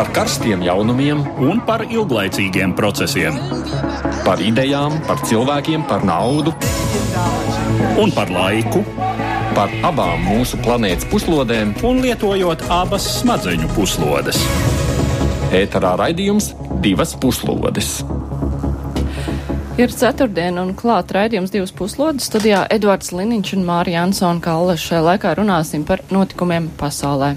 par karstiem jaunumiem un par ilglaicīgiem procesiem. Par idejām, par cilvēkiem, par naudu un par laiku. Par abām mūsu planētas puslodēm, un lietojot abas smadzeņu puslodes. Ēterā raidījums divas puslodes. Ir ceturtdiena un klāt raidījums divas puslodes. Studijā Edvards Liniņš un Mārija Ansona Kalle. Šajā laikā runāsim par notikumiem pasaulē.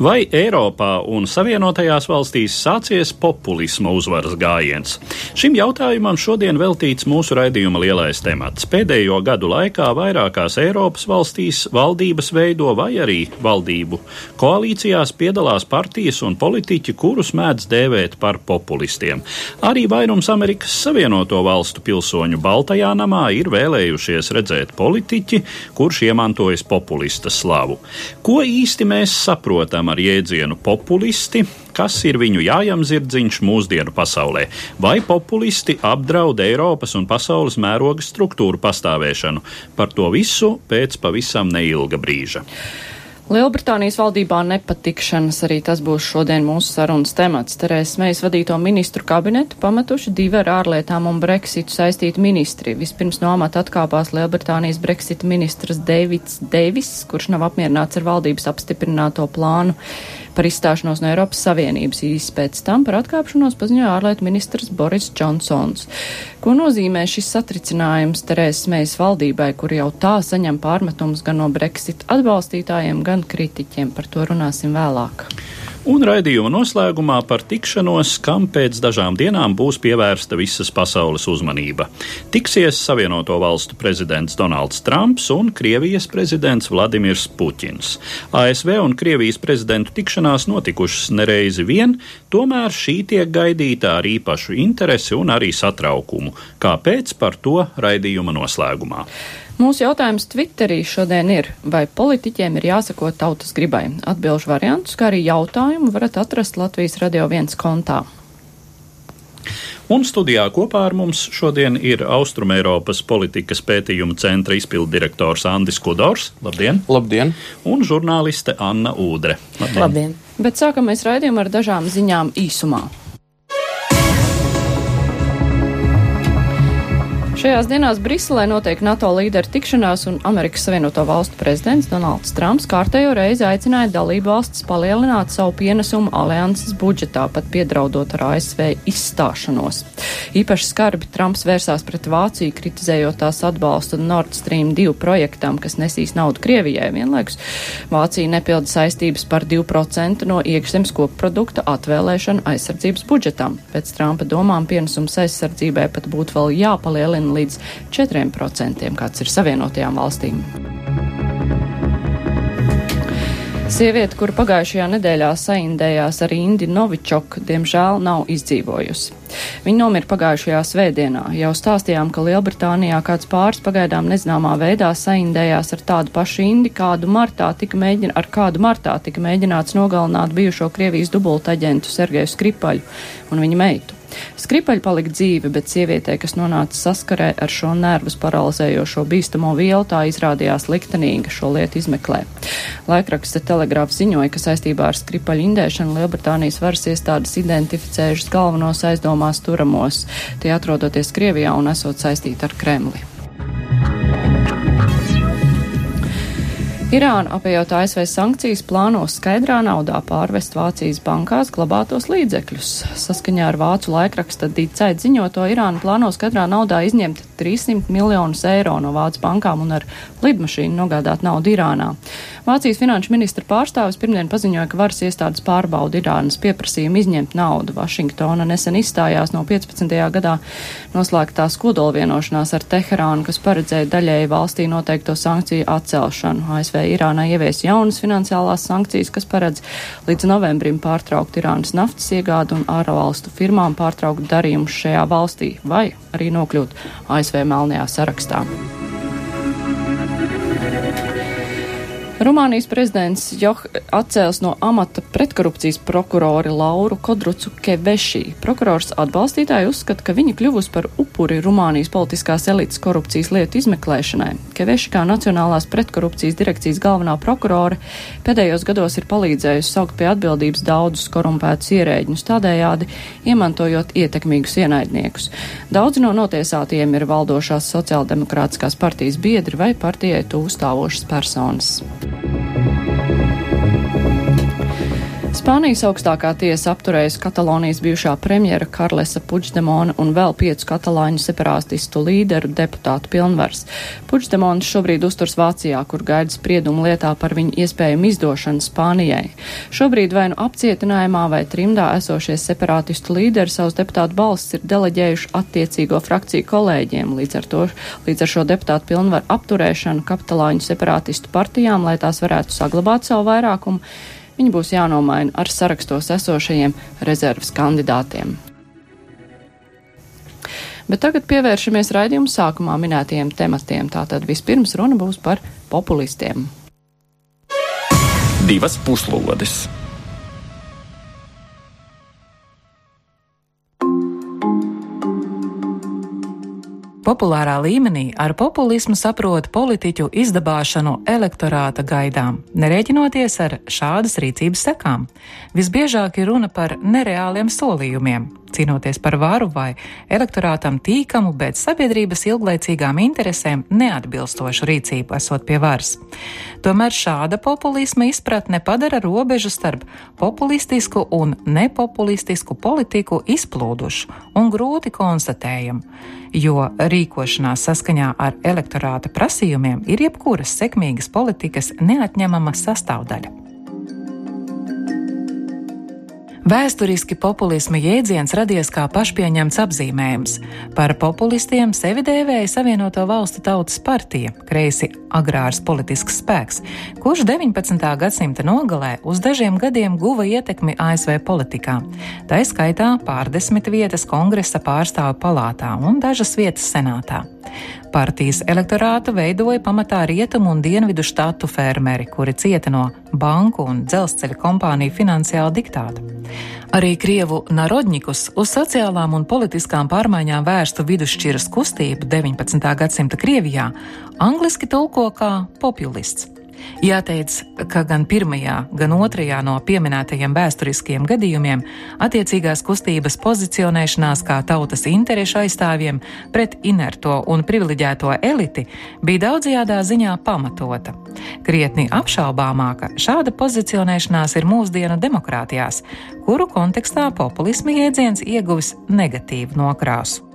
Vai Eiropā un Savienotajās valstīs sācies populisma uzvaras gājiens? Šim jautājumam šodien veltīts mūsu raidījuma lielais temats. Pēdējo gadu laikā vairākās Eiropas valstīs valdības veido vai arī valdību koalīcijās piedalās partijas un politiķi, kurus mēdz dēvēt par populistiem. Arī vairums Amerikas Savienoto valstu pilsoņu Baltajā namā ir vēlējušies redzēt politiķi, kurš iemantojas populista slavu. Ko īsti mēs saprotam? Ar jēdzienu populisti, kas ir viņu jājam zirdziņš mūsdienu pasaulē, vai populisti apdraud Eiropas un pasaules mēroga struktūru pastāvēšanu. Par to visu pēc pavisam neilga brīža. Lielbritānijas valdībā nepatikšanas arī tas būs šodien mūsu sarunas temats. Terēs Mejas vadīto ministru kabinetu pametuši divi ar ārlietām un Brexitu saistīti ministri. Vispirms no amata atkāpās Lielbritānijas Brexita ministrs Deivids Deivis, kurš nav apmierināts ar valdības apstiprināto plānu par izstāšanos no Eiropas Savienības. Īsi pēc tam par atkāpšanos paziņoja ārlietu ministrs Boris Džonsons. Ko nozīmē šis satricinājums Terēzes Mejas valdībai, kur jau tā saņem pārmetumus gan no Brexit atbalstītājiem, gan kritiķiem? Par to runāsim vēlāk. Un raidījuma noslēgumā par tikšanos, kam pēc dažām dienām būs pievērsta visas pasaules uzmanība. Tiksies Savienoto valstu prezidents Donalds Trumps un Krievijas prezidents Vladimirs Puķins. ASV un Krievijas prezidentu tikšanās notikušas nereizi vien, tomēr šī tiek gaidīta ar īpašu interesi un arī satraukumu. Kāpēc par to raidījuma noslēgumā? Mūsu jautājums Twitterī šodien ir, vai politiķiem ir jāsako tautas gribai? Atbilžu variantus, kā arī jautājumu varat atrast Latvijas radio viens kontā. Un studijā kopā ar mums šodien ir Austrumēropas politikas pētījuma centra izpildirektors Andis Kudors. Labdien! Labdien! Un žurnāliste Anna Ūdre. Labdien! Labdien. Bet sākam mēs raidījumu ar dažām ziņām īsumā. Šajās dienās Briselē notiek NATO līderu tikšanās un Amerikas Savienoto Valstu prezidents Donalds Trumps kārtējo reizi aicināja dalību valstis palielināt savu pienesumu alianses budžetā, pat piedraudot ar ASV izstāšanos. Īpaši skarbi Trumps vērsās pret Vāciju, kritizējot tās atbalstu Nord Stream 2 projektam, kas nesīs naudu Krievijai. Vienlaikus Vācija nepilda saistības par 2% no iekšzemes koprodukta atvēlēšanu aizsardzības budžetam. Pēc Trumpa domām pienesums aizsardzībai pat būtu vēl jāpalielina līdz 4%, kāds ir Savienotajām valstīm. Sieviete, kur pagājušajā nedēļā saindējās ar Indi Novičoku, diemžēl nav izdzīvojusi. Viņa nomira pagājušajā svētdienā. Jau stāstījām, ka Lielbritānijā kāds pāris pagaidām nezināmā veidā saindējās ar tādu pašu Indi, kādu martā tika mēģin, ar kādu martā tika mēģināts nogalināt bijušo Krievijas dubultaģentu Sergeju Skripaļu un viņa meitu. Skripaļa palika dzīve, bet sievietē, kas nonāca saskarē ar šo nervus paralizējošo bīstamo vielu, tā izrādījās liktenīga šo lietu izmeklē. Laikraksta telegrāfs ziņoja, ka saistībā ar Skripaļa indēšanu Lielbritānijas varas iestādes identificējušas galvenos aizdomās turamos, tie atrodoties Krievijā un esot saistīti ar Kremli. Irāna, apējot ASV sankcijas, plāno skaidrā naudā pārvest Vācijas bankās glabātos līdzekļus. Saskaņā ar vācu laikraksta Dīcēt ziņoto, Irāna plāno skaidrā naudā izņemt 300 miljonus eiro no vācu bankām un ar lidmašīnu nogādāt naudu Irānā. Vācijas finanšu ministra pārstāvis pirmdien paziņoja, ka varas iestādes pārbauda Irānas pieprasījumu izņemt naudu. Vašingtona nesen izstājās no 15. gadā noslēgtās kodolvienošanās ar Teherānu, kas paredzēja daļēji valstī noteikto sankciju atcelšanu. ASV Irānai ievies jaunas finansiālās sankcijas, kas paredz līdz novembrim pārtraukt Irānas naftas iegādu un ārvalstu firmām pārtraukt darījumus šajā valstī vai arī nokļūt ASV melnajā sarakstā. Rumānijas prezidents Joh atcēls no amata pretkorupcijas prokurori Lauru Kodrucu Kevešī. Prokurors atbalstītāji uzskata, ka viņa kļuvusi par upuri Rumānijas politiskās elites korupcijas lietu izmeklēšanai. Keveši kā Nacionālās pretkorupcijas direkcijas galvenā prokurore pēdējos gados ir palīdzējusi saukt pie atbildības daudzus korumpētus ierēģņus, tādējādi iemantojot ietekmīgus ienaidniekus. Daudzi no notiesātiem ir valdošās sociāldemokrātiskās partijas biedri vai partijai tūstāvošas personas. Thank you. Spānijas augstākā tiesa apturējusi Katalonijas bijušā premjera Karlesa Puigdemona un vēl piecu katalāņu separātistu līderu deputātu pilnvars. Puigdemons šobrīd uzturs Vācijā, kur gaida spriedumu lietā par viņu iespējumu izdošanu Spānijai. Šobrīd vai nu apcietinājumā vai trimdā esošie separātistu līderi savus deputātu balsis ir deleģējuši attiecīgo frakciju kolēģiem. Līdz ar, to, līdz ar šo deputātu pilnvaru apturēšanu katalāņu separātistu partijām, lai tās varētu saglabāt savu vairākumu, Viņi būs jānomaina ar sarakstos esošajiem rezerves kandidātiem. Bet tagad pievēršamies raidījuma sākumā minētajiem tematiem. Tātad vispirms runa būs par populistiem. Divas puslodes! Populārā līmenī ar populismu saprot politiķu izdabāšanu elektorāta gaidām, nerēķinoties ar šādas rīcības sekām. Visbiežāk ir runa par nereāliem solījumiem, cīnoties par varu vai elektorātam tīkamu, bet sabiedrības ilglaicīgām interesēm neatbilstošu rīcību esot pie varas. Tomēr šāda populisma izpratne padara robežu starp populistisku un nepopulistisku politiku izplūdušu un grūti konstatējumu jo rīkošanās saskaņā ar elektorāta prasījumiem ir jebkuras sekmīgas politikas neatņemama sastāvdaļa. Vēsturiski populisma jēdziens radies kā pašpieņemts apzīmējums. Par populistiem sevi dēvēja Savienoto Valstu Tautas partija, kreisi agrārs politisks spēks, kurš 19. gadsimta nogalē uz dažiem gadiem guva ietekmi ASV politikā. Tā skaitā pārdesmit vietas kongresa pārstāvu palātā un dažas vietas senātā. Partijas elektorātu veidoja pamatā rietumu un dienvidu štatu fermeri, kuri cieta no banku un dzelzceļa kompāniju finansiāla diktāta. Arī Krievu narodņikus uz sociālām un politiskām pārmaiņām vērstu vidusšķiras kustību 19. gadsimta Krievijā angliski tulko kā populists. Jāteic, ka gan pirmajā, gan otrajā no pieminētajiem vēsturiskiem gadījumiem attiecīgās kustības pozicionēšanās kā tautas interešu aizstāvjiem pret inerto un privileģēto eliti bija daudzajādā ziņā pamatota. Krietni apšaubāmāka šāda pozicionēšanās ir mūsdienu demokrātijās, kuru kontekstā populisma jēdziens ieguvis negatīvu nokrāsu.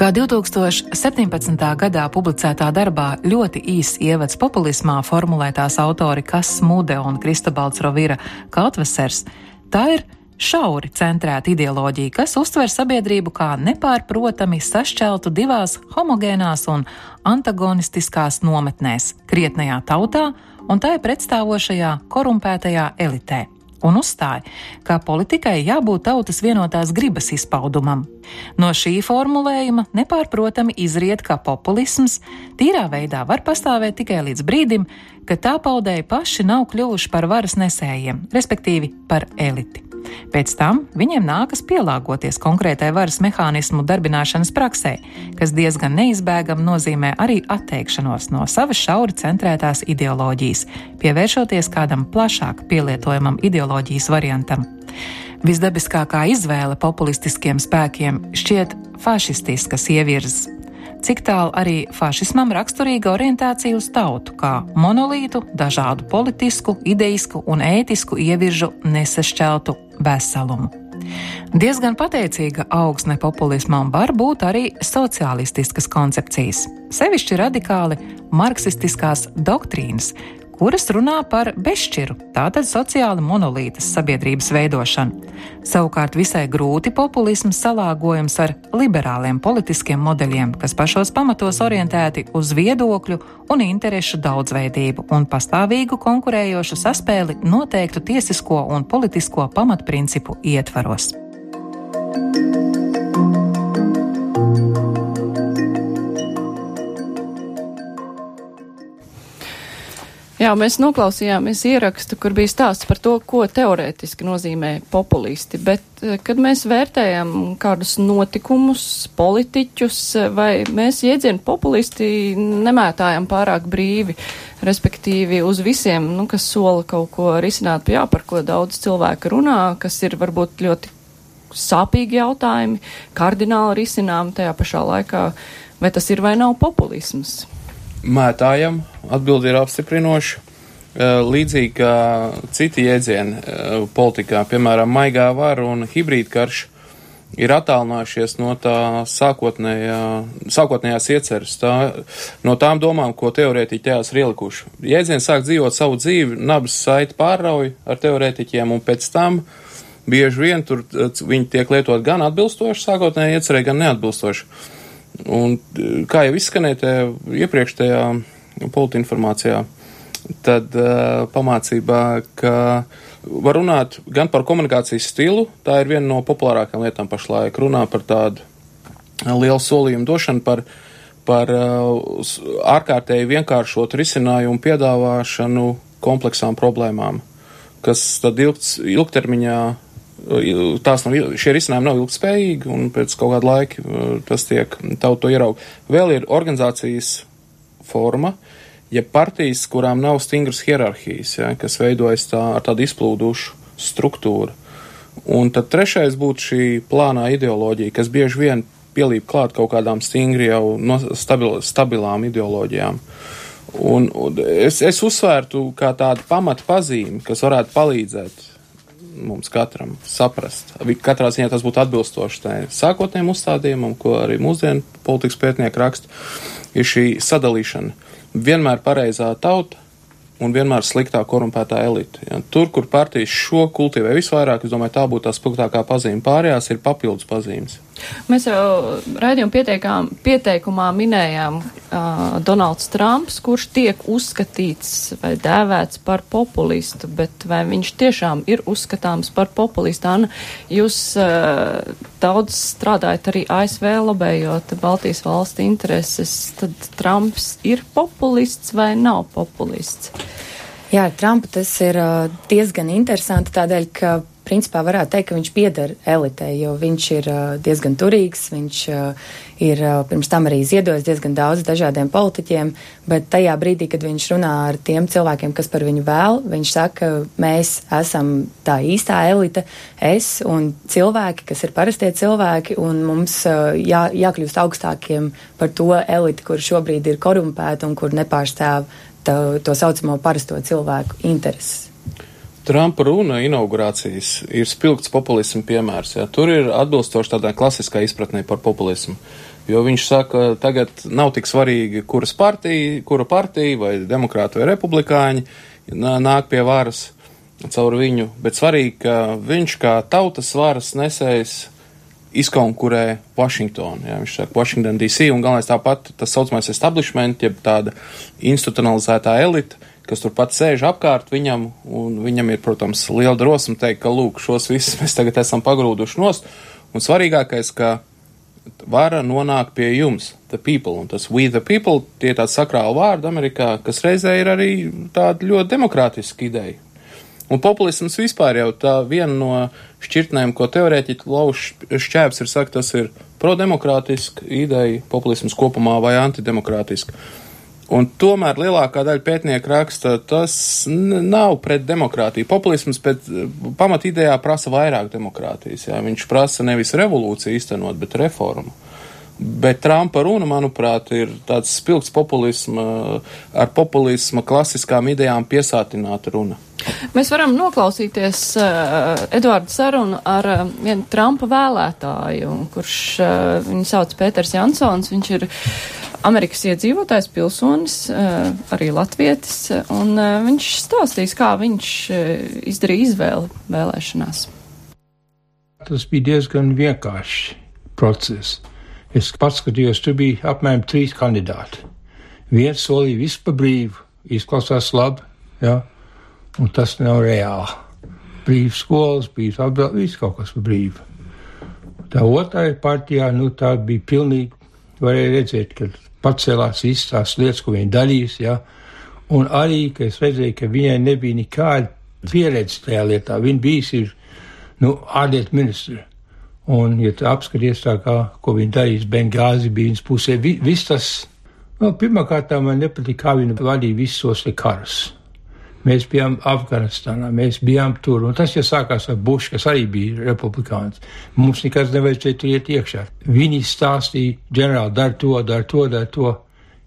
Kā 2017. gadā publicētā darbā ļoti īss ievads populismā formulētās autori Kas Mude un Kristobalds Rovira Kaltvesers, tā ir šauri centrēta ideoloģija, kas uztver sabiedrību kā nepārprotami sašķeltu divās homogēnās un antagonistiskās nometnēs - krietnajā tautā un tai pretstāvošajā korumpētajā elitē un uzstāja, ka politikai jābūt tautas vienotās gribas izpaudumam. No šī formulējuma nepārprotami izriet, ka populisms tīrā veidā var pastāvēt tikai līdz brīdim, kad tā paudēji paši nav kļuvuši par varas nesējiem, respektīvi par eliti. Pēc tam viņiem nākas pielāgoties konkrētai varas mehānismu darbināšanas praksē, kas diezgan neizbēgami nozīmē arī atteikšanos no savas šauri centrētās ideoloģijas, pievēršoties kādam plašāk pielietojamam ideoloģijas variantam. Visdabiskākā izvēle populistiskiem spēkiem šķiet fašistiskas ievirzes cik tālu arī fašismam raksturīga orientācija uz tautu, kā monolītu, dažādu politisku, ideisku un ētisku ieviržu nesašķeltu veselumu. Diezgan pateicīga augsne populismam var būt arī sociālistiskas koncepcijas, sevišķi radikāli marksistiskās doktrīnas, kuras runā par bezšķiru, tātad sociāli monolītas sabiedrības veidošanu. Savukārt visai grūti populisms salāgojams ar liberāliem politiskiem modeļiem, kas pašos pamatos orientēti uz viedokļu un interešu daudzveidību un pastāvīgu konkurējošu saspēli noteiktu tiesisko un politisko pamatprincipu ietvaros. thank you Jā, mēs noklausījāmies ierakstu, kur bija stāsts par to, ko teorētiski nozīmē populisti, bet eh, kad mēs vērtējam kādus notikumus, politiķus, vai mēs jēdzienu populisti nemētājam pārāk brīvi, respektīvi uz visiem, nu, kas sola kaut ko risināt, jā, par ko daudz cilvēku runā, kas ir varbūt ļoti sāpīgi jautājumi, kardināli risinām tajā pašā laikā, vai tas ir vai nav populisms? Mētājam, atbildi ir apstiprinoša. Līdzīgi kā citi jēdzieni politikā, piemēram, maigā vara un hibrīdkarš, ir attālinājušies no tā sākotnējā, sākotnējās ieceres, tā, no tām domām, ko teorētiķi tajās ir ielikuši. Jēdzieni sāk dzīvot savu dzīvi, nabas saiti pārrauj ar teorētiķiem, un pēc tam bieži vien tur viņi tiek lietot gan atbilstoši sākotnējai iecerē, gan neatbilstoši. Un, kā jau izskanēja tajā politi informācijā, tad uh, pamācībā, ka var runāt gan par komunikācijas stilu, tā ir viena no populārākajām lietām pašlaik, runā par tādu lielu solījumu došanu, par, par uh, ārkārtēji vienkāršotu risinājumu piedāvāšanu kompleksām problēmām, kas tad ilgt, ilgtermiņā tās nav, šie risinājumi nav ilgspējīgi, un pēc kaut kāda laika uh, tas tiek tautu ieraug. Vēl ir organizācijas forma, ja partijas, kurām nav stingras hierarhijas, ja, kas veidojas tā, ar tādu izplūdušu struktūru. Un tad trešais būtu šī plānā ideoloģija, kas bieži vien pielīp klāt kaut kādām stingri jau no stabil, stabilām ideoloģijām. Un, un es, es uzsvērtu kā tādu pamatu pazīmi, kas varētu palīdzēt mums katram saprast. Katrā ziņā tas būtu atbilstoši tai sākotnējiem uzstādījumam, ko arī mūsdienu politikas pētnieki raksta, ir šī sadalīšana. Vienmēr pareizā tauta un vienmēr sliktā korumpētā elite. Ja. Tur, kur partijas šo kultivē visvairāk, es domāju, tā būtu tā spilgtākā pazīme. Pārējās ir papildus pazīmes. Mēs jau raidījuma pieteikumā minējām uh, Donalds Trumps, kurš tiek uzskatīts vai dēvēts par populistu, bet vai viņš tiešām ir uzskatāms par populistu? Anna, jūs uh, daudz strādājat arī ASV lobējot Baltijas valstu intereses, tad Trumps ir populists vai nav populists? Jā, ar Trumpu tas ir diezgan interesanti tādēļ, ka principā varētu teikt, ka viņš pieder elitei, jo viņš ir uh, diezgan turīgs, viņš uh, ir uh, pirms tam arī ziedojis diezgan daudz dažādiem politiķiem, bet tajā brīdī, kad viņš runā ar tiem cilvēkiem, kas par viņu vēl, viņš saka, mēs esam tā īstā elite, es un cilvēki, kas ir parastie cilvēki, un mums jā, jākļūst augstākiem par to eliti, kur šobrīd ir korumpēta un kur nepārstāv to, to saucamo parasto cilvēku intereses. Trumpa runa inaugurācijas ir spilgts populismu piemērs. Ja. Tur ir atbilstoši tādai klasiskai izpratnē par populismu. Jo viņš saka, tagad nav tik svarīgi, kuras partija, kura partija, vai demokrāti vai republikāņi nāk pie varas caur viņu, bet svarīgi, ka viņš kā tautas varas nesējs izkonkurē Vašingtonu. Ja, viņš saka, Washington DC un galvenais tāpat tas saucamais establishment, jeb tāda institucionalizētā elita, kas turpat sēž apkārt viņam, un viņam ir, protams, liela drosme teikt, ka, lūk, šos visus mēs tagad esam pagrūduši nost, un svarīgākais, ka vara nonāk pie jums, the people, un tas we the people, tie tāds sakrāla vārdi Amerikā, kas reizē ir arī tāda ļoti demokrātiska ideja. Un populisms vispār jau tā viena no šķirtnēm, ko teorētiķi lauž šķēps, ir saka, tas ir prodemokrātiska ideja, populisms kopumā vai antidemokrātiska. Un tomēr lielākā daļa pētnieku raksta, tas nav pret demokrātiju. Populisms pēc pamatīdējā prasa vairāk demokrātijas. Jā. Viņš prasa nevis revolūciju īstenot, bet reformu. Bet Trumpa runa, manuprāt, ir tāds spilgts populisma, ar populisma klasiskām idejām piesātināta runa. Mēs varam noklausīties uh, Eduardu sarunu ar uh, vienu Trumpa vēlētāju, kurš uh, viņu sauc Pēters Jansons. Viņš ir Amerikas iedzīvotājs, pilsonis, uh, arī latvietis, un uh, viņš stāstīs, kā viņš uh, izdarīja izvēli vēlēšanās. Tas bija diezgan vienkāršs process. Es paskatījos, tur bija apmēram trīs kandidāti. Viens solīja visu pa brīvu, izklausās labi, ja? un tas nav reāli. Brīvs skolas, brīvs atbildības, viss kaut kas pa brīvu. Tā otrā partijā, nu tā bija pilnīgi, varēja redzēt, ka pacēlās visas tās lietas, ko viņi darīs, ja? Un arī, ka es redzēju, ka viņai nebija nekāda pieredze tajā lietā. Viņa bijusi ir, nu, ārlietu ministra. Un, ja tu apskaties tā kā, ko viņa darīs Bengāzi bija viņas pusē, vi, viss tas, nu, pirmkārt, man nepatīk, kā viņa vadīja visus tos karus. Mēs bijām Afganistānā, mēs bijām tur, un tas jau sākās ar Bušu, kas arī bija republikāns. Mums nekas nevajadzēja tur iet iekšā. Viņi stāstīja, ģenerāli, dar to, dar to, dar to.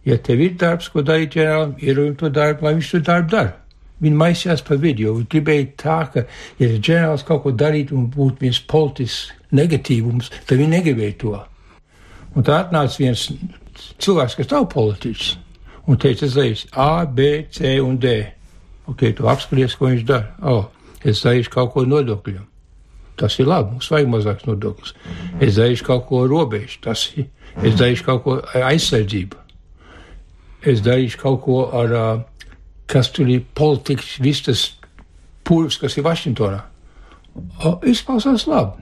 Ja tev ir darbs, ko darīt ģenerālim, ierojam to darbu, lai viņš to darbu dara. Viņi maisījās pa vidu, jo viņi gribēja tā, ka, ja ģenerālis kaut ko darītu un būtu viens politisks negatīvums, tad viņi negribēja to. Un tā atnāca viens cilvēks, kas nav politiķis, un teica, es darīšu A, B, C un D. Ok, tu apskaties, ko viņš dara. Oh, es darīšu kaut ko nodokļiem. Tas ir labi, mums vajag mazāks nodoklis. Es darīšu kaut ko robežu, tas ir. Es darīšu kaut ko aizsardzību. Es darīšu kaut ko ar, kas tur ir politikas, viss tas pūlis, kas ir Vašingtonā. O, izklausās labi.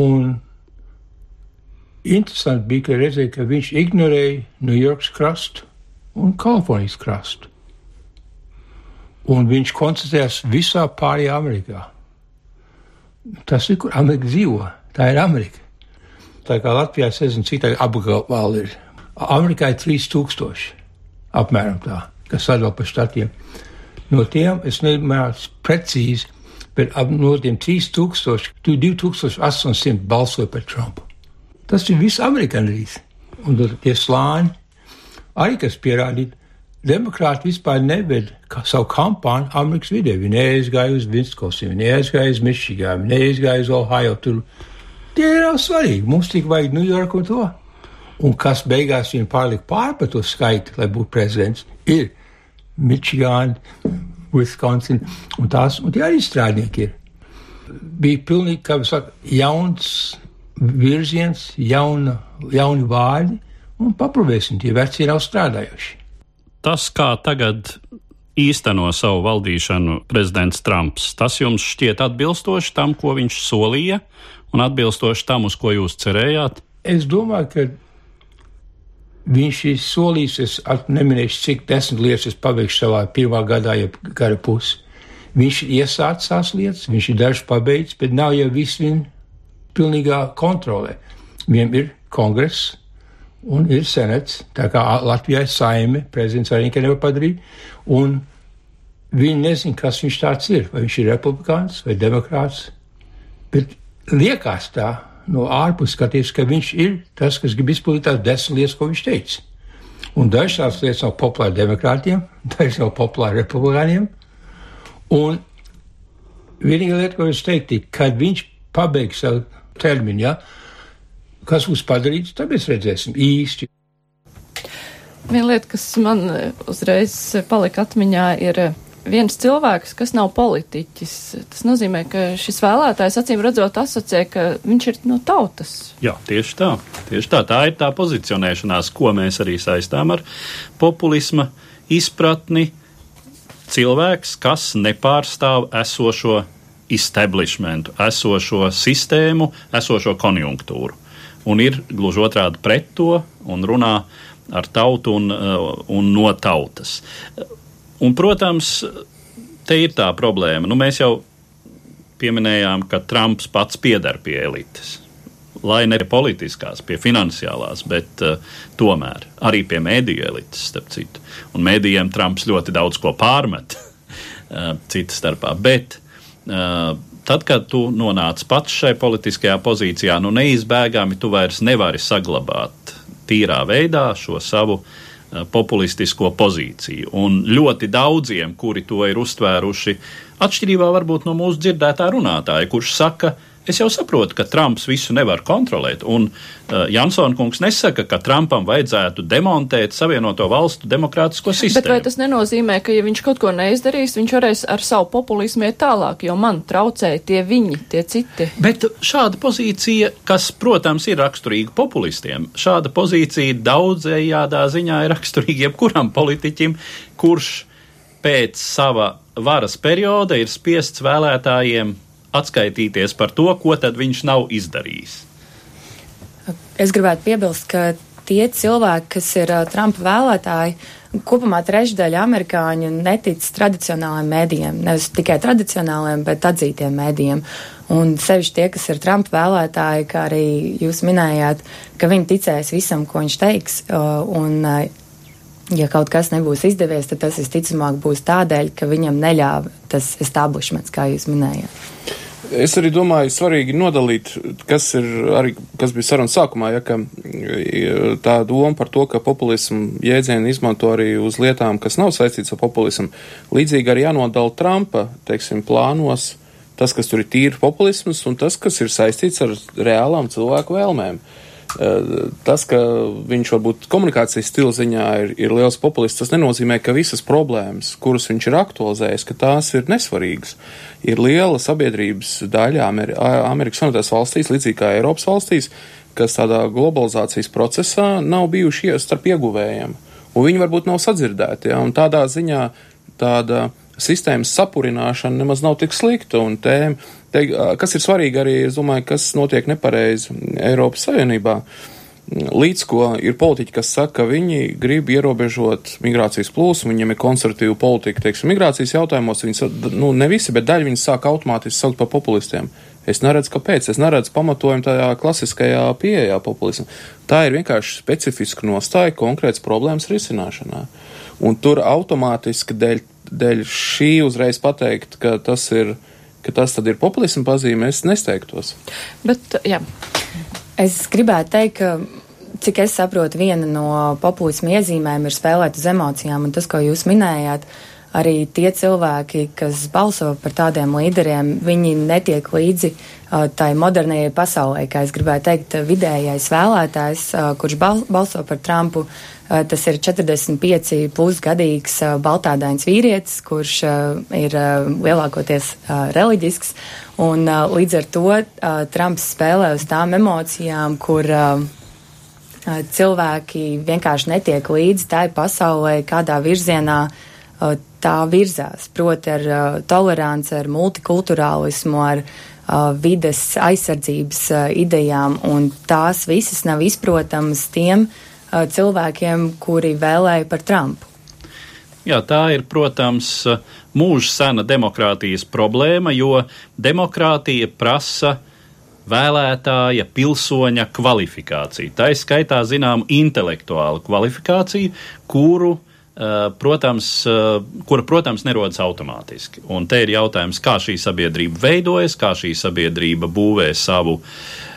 Un interesanti bija, ka redzēja, ka viņš ignorēja Ņujorkas krastu un Kalifornijas krastu. Un viņš koncentrējās visā pārējā Amerikā. Tas ir, kur Amerika dzīvo. Tā ir Amerika. Tā kā Latvijā, es nezinu, cik tā apgabala ir. Amerikā ir 3000 apmēram tā, kas sadala pa štatiem. No tiem es nemēru precīzi, bet ap no tiem 3000, 2800 balsoja par Trumpu. Tas ir viss amerikānijas. Un tie slāņi arī, kas pierādīja, demokrāti vispār neved savu kampānu Amerikas vidē. Viņi neaizgāja uz Vinskosiem, viņi neaizgāja uz Mičigām, viņi neaizgāja uz Ohio. Tur. Tie nav svarīgi. Mums tik vajag New York un to. Un kas beigās viņu pārlika pār par to skaitu, lai būtu prezidents, ir Mičigāna, Wisconsin, un tās, un tie arī strādnieki ir. Bija pilnīgi, kā jūs sakat, jauns virziens, jauna, jauni vārdi, un paprovēsim, tie veci nav strādājuši. Tas, kā tagad īsteno savu valdīšanu prezidents Trumps, tas jums šķiet atbilstoši tam, ko viņš solīja, un atbilstoši tam, uz ko jūs cerējāt? Es domāju, ka Viņš ir solījis, es neminēšu, cik desmit lietas es pabeigšu savā pirmā gadā, ja gara pusi. Viņš ir iesācis tās lietas, viņš ir dažs pabeidzis, bet nav jau viss viņa pilnīgā kontrolē. Viņam ir kongress un ir senats, tā kā Latvijā ir saime, prezidents arī nekad nevar padarīt, un viņi nezin, kas viņš tāds ir, vai viņš ir republikāns vai demokrāts, bet liekas tā, no ārpus skaties, ka viņš ir tas, kas grib izpildīt tās desmit lietas, ko viņš teica. Un dažas tās lietas nav populāras demokrātiem, dažas nav populāras republikāņiem. Un vienīgā lieta, ko es teiktu, kad viņš pabeigs savu termiņu, ja, kas būs padarīts, tad mēs redzēsim īsti. Viena lieta, kas man uzreiz palika atmiņā, ir viens cilvēks, kas nav politiķis. Tas nozīmē, ka šis vēlētājs acīm redzot asociē, ka viņš ir no tautas. Jā, tieši tā. Tieši tā. Tā ir tā pozicionēšanās, ko mēs arī saistām ar populisma izpratni. Cilvēks, kas nepārstāv esošo establishmentu, esošo sistēmu, esošo konjunktūru. Un ir gluži otrādi pret to un runā ar tautu un, un no tautas. Un, protams, te ir tā problēma. Nu, mēs jau pieminējām, ka Trumps pats piedar pie elites. Lai ne politiskās, pie finansiālās, bet uh, tomēr arī pie mēdīju elites, starp citu. Un mēdījiem Trumps ļoti daudz ko pārmet, uh, citas starpā. Bet uh, tad, kad tu nonāc pats šai politiskajā pozīcijā, nu neizbēgami tu vairs nevari saglabāt tīrā veidā šo savu uh, Eh, populistisko pozīciju. Un ļoti daudziem, kuri to ir uztvēruši, atšķirībā varbūt no mūsu dzirdētā runātāja, kurš saka, ka Es jau saprotu, ka Trumps visu nevar kontrolēt, un uh, Jansona kungs nesaka, ka Trumpam vajadzētu demontēt Savienoto valstu demokrātisko sistēmu. Bet vai tas nenozīmē, ka, ja viņš kaut ko neizdarīs, viņš varēs ar savu populismu iet tālāk, jo man traucēja tie viņi, tie citi? Bet šāda pozīcija, kas, protams, ir raksturīga populistiem, šāda pozīcija daudzējādā ziņā ir raksturīga jebkuram politiķim, kurš pēc sava varas perioda ir spiests vēlētājiem atskaitīties par to, ko tad viņš nav izdarījis. Es gribētu piebilst, ka tie cilvēki, kas ir uh, Trumpa vēlētāji, kopumā trešdaļa amerikāņu netic tradicionālajiem mēdījiem, nevis tikai tradicionālajiem, bet atzītiem mēdījiem. Un sevišķi tie, kas ir Trumpa vēlētāji, kā arī jūs minējāt, ka viņi ticēs visam, ko viņš teiks. Uh, un, uh, ja kaut kas nebūs izdevies, tad tas visticamāk būs tādēļ, ka viņam neļāva tas establishments, kā jūs minējāt. Es arī domāju, svarīgi nodalīt, kas ir arī, kas bija sarunas sākumā, ja, ka tā doma par to, ka populismu jēdzienu izmanto arī uz lietām, kas nav saistīts ar populismu. Līdzīgi arī jānodala Trumpa, teiksim, plānos tas, kas tur ir tīri populisms un tas, kas ir saistīts ar reālām cilvēku vēlmēm. Uh, tas, ka viņš varbūt komunikācijas stila ziņā ir, ir liels populists, tas nenozīmē, ka visas problēmas, kuras viņš ir aktualizējis, ka tās ir nesvarīgas. Ir liela sabiedrības daļa Ameri Amerikas Savienotās valstīs, līdzīgi kā Eiropas valstīs, kas tādā globalizācijas procesā nav bijuši starp ieguvējiem. Un viņi varbūt nav sadzirdēti, ja, un tādā ziņā tāda sistēmas sapurināšana nemaz nav tik slikta, un tēma Te, kas ir svarīgi arī, es domāju, kas notiek nepareizi Eiropas Savienībā. Līdz ko ir politiķi, kas saka, ka viņi grib ierobežot migrācijas plūsmu, viņiem ir konservatīva politika, teiksim, migrācijas jautājumos, viņi, nu, ne visi, bet daļa viņi sāk automātiski saukt par populistiem. Es neredzu, kāpēc. Es neredzu pamatojumu tajā klasiskajā pieejā populismu. Tā ir vienkārši specifiska nostāja konkrētas problēmas risināšanā. Un tur automātiski dēļ, dēļ šī uzreiz pateikt, ka tas ir ka tas tad ir populisma pazīme, es nesteigtos. Bet, jā. Es gribētu teikt, ka cik es saprotu, viena no populisma iezīmēm ir spēlēt uz emocijām, un tas, ko jūs minējāt, arī tie cilvēki, kas balso par tādiem līderiem, viņi netiek līdzi uh, tai modernajai pasaulē, kā es gribētu teikt, vidējais vēlētājs, uh, kurš bal balso par Trumpu, uh, tas ir 45 pusgadīgs baltādains vīrietis, kurš ir lielākoties reliģisks, un līdz ar to Trumps spēlē uz tām emocijām, kur cilvēki vienkārši netiek līdzi tai pasaulē, kādā virzienā tā virzās, proti ar toleranci, ar multikulturālismu, ar uh, vides aizsardzības uh, idejām, un tās visas nav izprotamas tiem uh, cilvēkiem, kuri vēlēja par Trumpu. Jā, tā ir, protams, mūža sena demokrātijas problēma, jo demokrātija prasa vēlētāja, pilsoņa kvalifikāciju. Tā ir skaitā zinām intelektuāla kvalifikācija, kuru, protams, kura, protams, nerodas automātiski. Un te ir jautājums, kā šī sabiedrība veidojas, kā šī sabiedrība būvē savu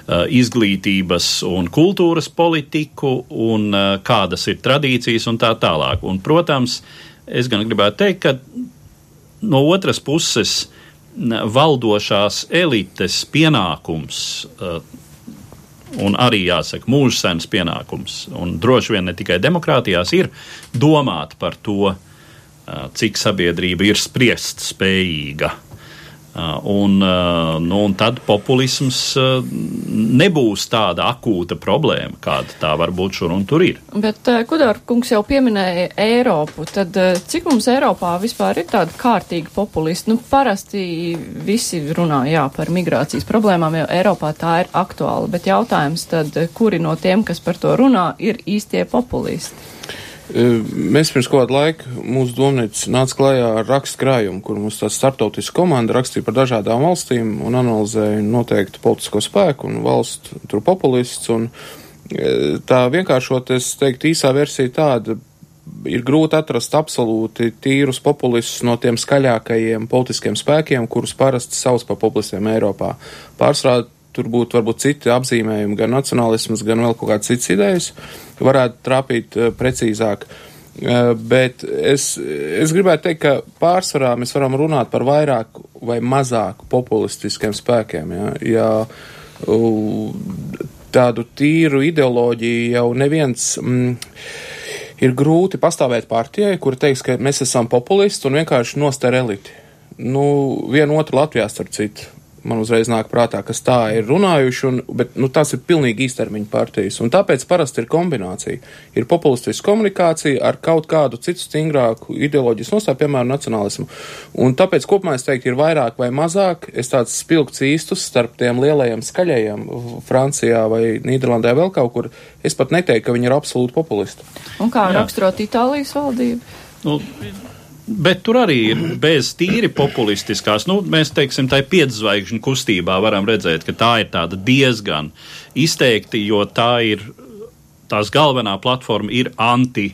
Uh, izglītības un kultūras politiku un kādas ir tradīcijas un tā tālāk. Un, protams, es gan gribētu teikt, ka no otras puses valdošās elites pienākums un arī jāsaka mūžsens pienākums, un droši vien ne tikai demokrātijās, ir domāt par to, cik sabiedrība ir spriest spējīga un, uh, nu, un tad populisms uh, nebūs tāda akūta problēma, kāda tā varbūt šur un tur ir. Bet, Kudāra kungs jau pieminēja Eiropu, tad cik mums Eiropā vispār ir tāda kārtīga populisti? Nu, parasti visi runā, jā, par migrācijas problēmām, jo Eiropā tā ir aktuāla, bet jautājums tad, kuri no tiem, kas par to runā, ir īstie populisti? Mēs pirms kādu laiku mūsu domnīca nāca klajā ar rakstu krājumu, kur mums tā startautiska komanda rakstīja par dažādām valstīm un analizēja noteiktu politisko spēku un valstu tur populists. Un tā vienkāršot, es teiktu, īsā versija tāda. Ir grūti atrast absolūti tīrus populistus no tiem skaļākajiem politiskiem spēkiem, kurus parasti sauc par populistiem Eiropā. Pārsvarā tur būtu varbūt citi apzīmējumi, gan nacionālisms, gan vēl kaut kādas citas idejas, varētu trāpīt uh, precīzāk. Uh, bet es, es gribētu teikt, ka pārsvarā mēs varam runāt par vairāk vai mazāk populistiskiem spēkiem. Ja, ja tādu tīru ideoloģiju jau neviens. Mm, ir grūti pastāvēt partijai, kur teiks, ka mēs esam populisti un vienkārši noster eliti. Nu, vienu otru Latvijā, starp citu, man uzreiz nāk prātā, kas tā ir runājuši, un, bet nu, tas ir pilnīgi īstermiņa partijas. Un tāpēc parasti ir kombinācija. Ir populistiska komunikācija ar kaut kādu citu stingrāku ideoloģijas nostāju, piemēram, nacionālismu. Un tāpēc kopumā es teiktu, ir vairāk vai mazāk, es tāds spilgts īstus starp tiem lielajiem skaļajiem Francijā vai Nīderlandē vēl kaut kur. Es pat neteiktu, ka viņi ir absolūti populisti. Un kā raksturot Itālijas valdību? Nu, Bet tur arī ir bez tīri populistiskās, nu, mēs teiksim, tā piedzvaigžņu kustībā varam redzēt, ka tā ir tāda diezgan izteikti, jo tā ir, tās galvenā platforma ir anti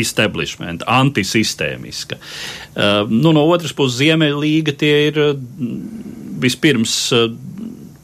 establishment, antisistēmiska. Uh, nu, no otras puses, Ziemeļlīga tie ir uh, vispirms uh,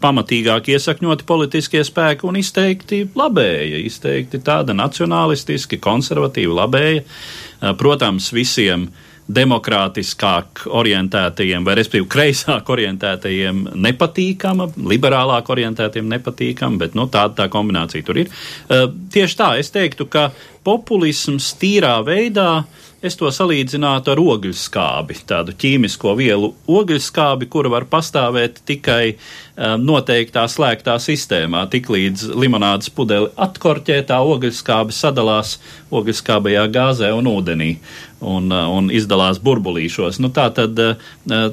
pamatīgāk iesakņoti politiskie spēki un izteikti labēja, izteikti tāda nacionalistiski, konservatīva labēja. Eh, protams, visiem demokrātiskāk orientētajiem vai, respektīvi, kreisāk orientētajiem nepatīkama, liberālāk orientētiem nepatīkama, bet nu, tāda tā kombinācija tur ir. Uh, tieši tā, es teiktu, ka populisms tīrā veidā uh, es to salīdzinātu ar ogļskābi, tādu ķīmisko vielu ogļskābi, kura var pastāvēt tikai um, noteiktā slēgtā sistēmā. Tiklīdz limonādes pudeli atkorķē, tā ogļskābe sadalās ogļskābajā gāzē un ūdenī un, uh, un izdalās burbulīšos. Nu, tā tad uh,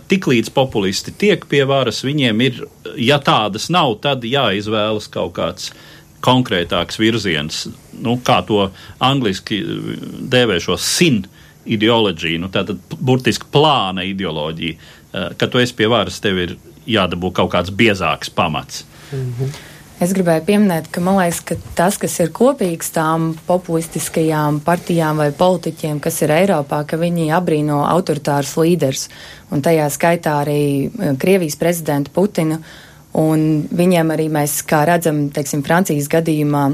tiklīdz populisti tiek pie varas, viņiem ir, ja tādas nav, tad jāizvēlas kaut kāds konkrētāks virziens, nu, kā to angliski dēvē šo sin ideoloģiju, nu, tātad burtiski plāna ideoloģija, uh, ka tu esi pie varas, tev ir jādabū kaut kāds biezāks pamats. Mm -hmm. Es gribēju pieminēt, ka man liekas, ka tas, kas ir kopīgs tām populistiskajām partijām vai politiķiem, kas ir Eiropā, ka viņi abrīno autoritārus līderus, un tajā skaitā arī Krievijas prezidentu Putinu, un viņiem arī mēs, kā redzam, teiksim, Francijas gadījumā,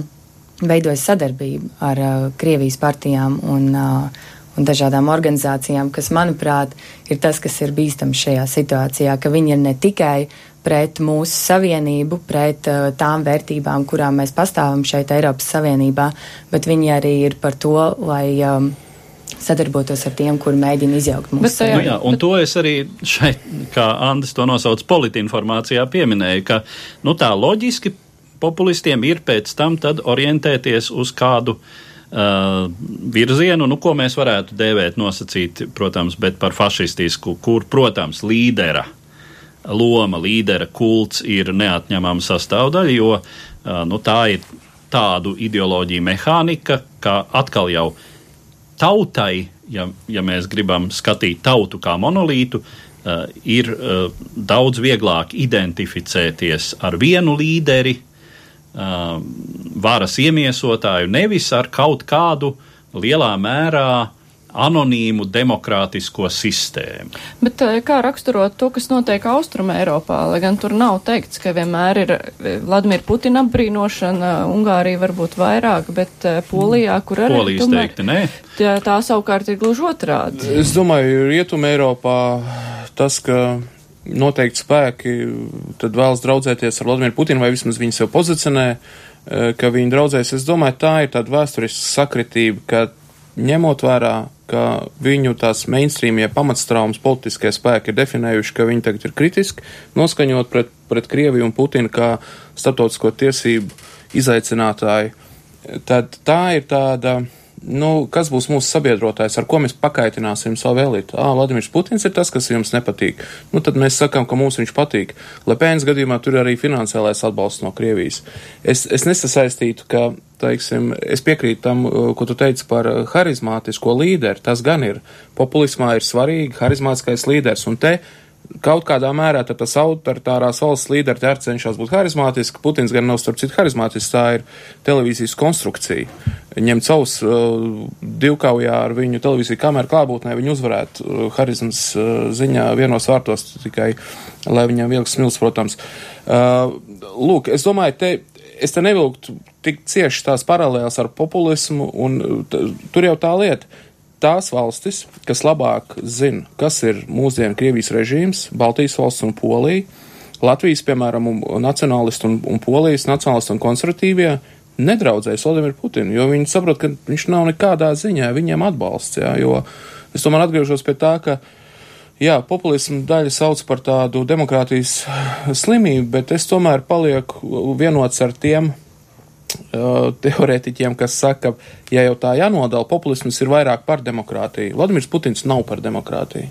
veidojas sadarbība ar uh, Krievijas partijām un uh, un dažādām organizācijām, kas, manuprāt, ir tas, kas ir bīstams šajā situācijā, ka viņi ir ne tikai pret mūsu savienību, pret uh, tām vērtībām, kurām mēs pastāvam šeit Eiropas Savienībā, bet viņi arī ir par to, lai um, sadarbotos ar tiem, kuri mēģina izjaukt mūsu savienību. Nu jā, un to es arī šeit, kā Andris to nosauc politinformācijā, pieminēju, ka nu, tā loģiski populistiem ir pēc tam tad orientēties uz kādu uh, virzienu, nu, ko mēs varētu dēvēt, nosacīt, protams, bet par fašistisku, kur, protams, līdera loma, līdera kults ir neatņemama sastāvdaļa, jo uh, nu, tā ir tādu ideoloģiju mehānika, ka atkal jau tautai, ja, ja mēs gribam skatīt tautu kā monolītu, uh, ir daudz vieglāk identificēties ar vienu līderi, varas iemiesotāju, nevis ar kaut kādu lielā mērā anonīmu demokrātisko sistēmu. Bet kā raksturot to, kas notiek Austrumē Eiropā, lai gan tur nav teikts, ka vienmēr ir Vladimira Putina apbrīnošana, Ungārija varbūt vairāk, bet Polijā, kur arī Polijas tomēr, teikti, nē. Tā, tā savukārt ir gluži otrādi. Es domāju, Rietuma Eiropā tas, ka noteikti spēki tad vēlas draudzēties ar Vladimiru Putinu vai vismaz viņi sev pozicionē, eh, ka viņi draudzēs. Es domāju, tā ir tāda vēsturiska sakritība, ka ņemot vērā, ka viņu tās mainstreamie pamatstraumas politiskie spēki ir definējuši, ka viņi tagad ir kritiski noskaņot pret, pret Krieviju un Putinu kā starptautisko tiesību izaicinātāju, tad tā ir tāda nu, kas būs mūsu sabiedrotājs, ar ko mēs pakaitināsim savu elitu. Ah, Vladimirs Putins ir tas, kas jums nepatīk. Nu, tad mēs sakām, ka mums viņš patīk. Lepēnas gadījumā tur ir arī finansiālais atbalsts no Krievijas. Es, es nesasaistītu, ka, teiksim, es piekrītu tam, uh, ko tu teici par uh, harizmātisko līderi. Tas gan ir. Populismā ir svarīgi harizmātiskais līderis. Un te kaut kādā mērā tas autoritārās valsts līderi arī cenšas būt harizmātiski. Putins gan nav starp citu harizmātisks, tā ir televīzijas konstrukcija. Ņemt savus uh, divkaujā ar viņu televīziju kameru klātbūtnē, viņu uzvarēt uh, harizmas uh, ziņā vienos vārtos tikai, lai viņam vilks smils, protams. Uh, lūk, es domāju, te, es te nevilktu tik cieši tās paralēlas ar populismu, un t, tur jau tā lieta tās valstis, kas labāk zina, kas ir mūsdienu Krievijas režīms, Baltijas valsts un Polija, Latvijas, piemēram, un, nacionālisti un, un Polijas nacionālisti un konservatīvie, nedraudzējas Vladimiru Putinu, jo viņi saprot, ka viņš nav nekādā ziņā viņiem atbalsts, jā, jo es tomēr atgriežos pie tā, ka Jā, populismu daļa sauc par tādu demokrātijas slimību, bet es tomēr palieku vienots ar tiem teorētiķiem, kas saka, ja jau tā jānodala, populisms ir vairāk par demokrātiju. Vladimirs Putins nav par demokrātiju.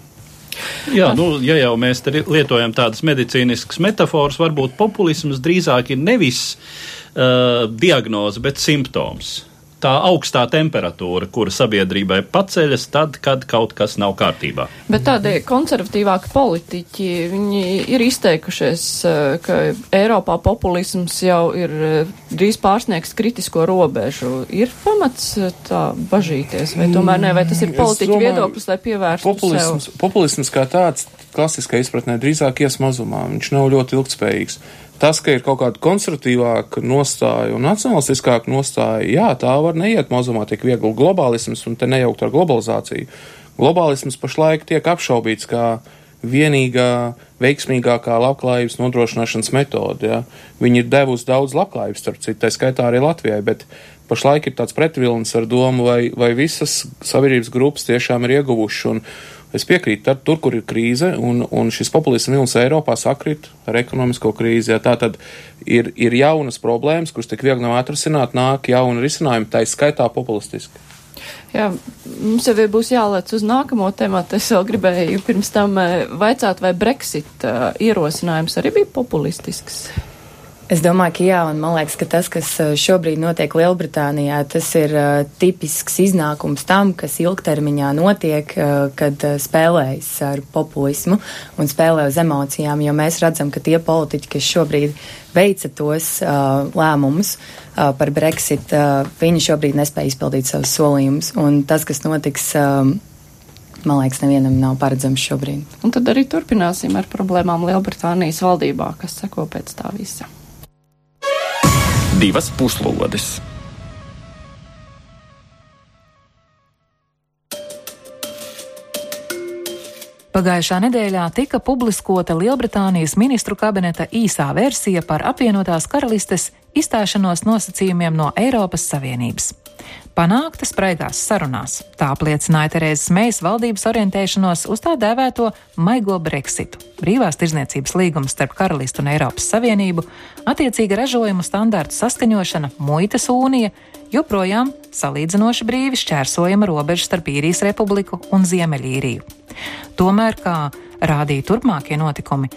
Jā, nu, ja jau mēs lietojam tādas medicīniskas metafāras, varbūt populisms drīzāk ir nevis uh, diagnoze, bet simptoms tā augstā temperatūra, kura sabiedrībai paceļas tad, kad kaut kas nav kārtībā. Bet tādi konservatīvāki politiķi, viņi ir izteikušies, eh, ka Eiropā populisms jau ir eh, drīz pārsniegs kritisko robežu. Ir pamats eh, tā bažīties, vai tomēr ne, vai tas ir politiķu domāju, viedoklis, lai pievērstu populisms, sev? Populisms kā tāds, klasiskā izpratnē, drīzāk ies mazumā. Viņš nav ļoti ilgspējīgs. Tas, ka ir kaut kāda konservatīvāka nostāja un nacionalistiskāka nostāja, jā, tā var neiet mazumā tik viegli. Globālisms un te nejaukt ar globalizāciju. Globālisms pašlaik tiek apšaubīts kā vienīgā veiksmīgākā labklājības nodrošināšanas metode. Ja. Viņi ir devusi daudz labklājības, starp citu, tā skaitā arī Latvijai, bet pašlaik ir tāds pretvilnis ar domu, vai, vai visas sabiedrības grupas tiešām ir ieguvuši. Es piekrītu, tur, kur ir krīze, un, un šis populisms vilnis Eiropā sakrit ar ekonomisko krīzi, ja tā tad ir, ir jaunas problēmas, kuras tik viegli nav atrisināt, nāk jauni risinājumi, tā izskaitā populistiski. Jā, mums jau būs jālec uz nākamo tematu. Es vēl gribēju pirms tam eh, vaicāt, vai Brexit uh, ierosinājums arī bija populistisks. Es domāju, ka jā, un man liekas, ka tas, kas uh, šobrīd notiek Lielbritānijā, tas ir uh, tipisks iznākums tam, kas ilgtermiņā notiek, uh, kad uh, spēlējas ar populismu un spēlē uz emocijām, jo mēs redzam, ka tie politiķi, kas šobrīd veica tos uh, lēmumus uh, par Brexit, uh, viņi šobrīd nespēja izpildīt savus solījumus, un tas, kas notiks. Uh, man liekas, nevienam nav paredzams šobrīd. Un tad arī turpināsim ar problēmām Lielbritānijas valdībā, kas seko pēc tā visa divas puslodes. Pagājušā nedēļā tika publiskota Lielbritānijas ministru kabineta īsā versija par apvienotās karalistes izstāšanos nosacījumiem no Eiropas Savienības panākta spraigās sarunās. Tā apliecināja Terēzes Mejas valdības orientēšanos uz tā dēvēto maigo Brexitu, brīvās tirzniecības līgumu starp Karalistu un Eiropas Savienību, attiecīga ražojumu standārtu saskaņošana, muitas unija, joprojām salīdzinoši brīvi šķērsojama robeža starp īrijas republiku un Ziemeļīriju. Tomēr, kā rādīja turpmākie notikumi,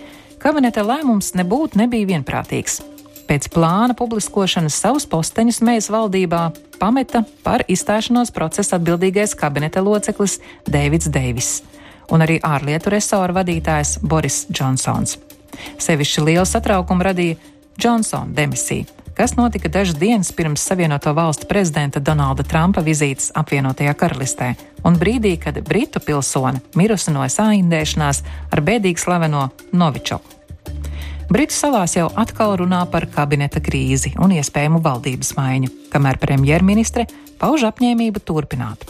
kabineta lēmums nebūtu nebija vienprātīgs. Pēc plāna publiskošanas savus posteņus mēs valdībā pameta par izstāšanos procesa atbildīgais kabineta loceklis Deivids Deivis un arī ārlietu resora vadītājs Boris Džonsons. Sevišķi lielu satraukumu radīja Džonsona demisija, kas notika dažas dienas pirms Savienoto Valstu prezidenta Donalda Trumpa vizītes apvienotajā karalistē, un brīdī, kad britu pilsone mirusi no sāindēšanās ar bēdīgi slaveno Novičoku. Britu salās jau atkal runā par kabineta krīzi un iespējamu valdības maiņu, kamēr premjerministre pauž apņēmību turpināt.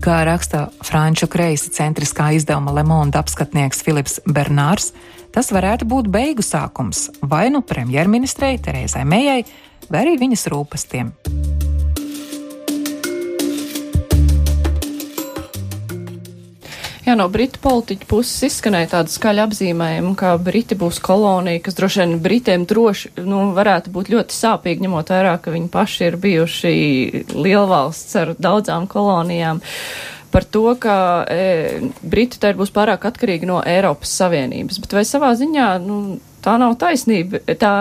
Kā raksta franču kreisi centriskā izdevuma Le Monde apskatnieks Filips Bernārs, tas varētu būt beigu sākums vai nu premjerministrei Terēzai Mejai, vai arī viņas rūpestiem. Jā, no britu politiķu puses izskanēja tāda skaļa apzīmējuma, ka Briti būs kolonija, kas droši vien Britiem droši, nu, varētu būt ļoti sāpīgi, ņemot vērā, ka viņi paši ir bijuši lielvalsts ar daudzām kolonijām. Par to, ka e, Briti tā būs pārāk atkarīgi no Eiropas Savienības, bet vai savā ziņā, nu, tā nav taisnība, tā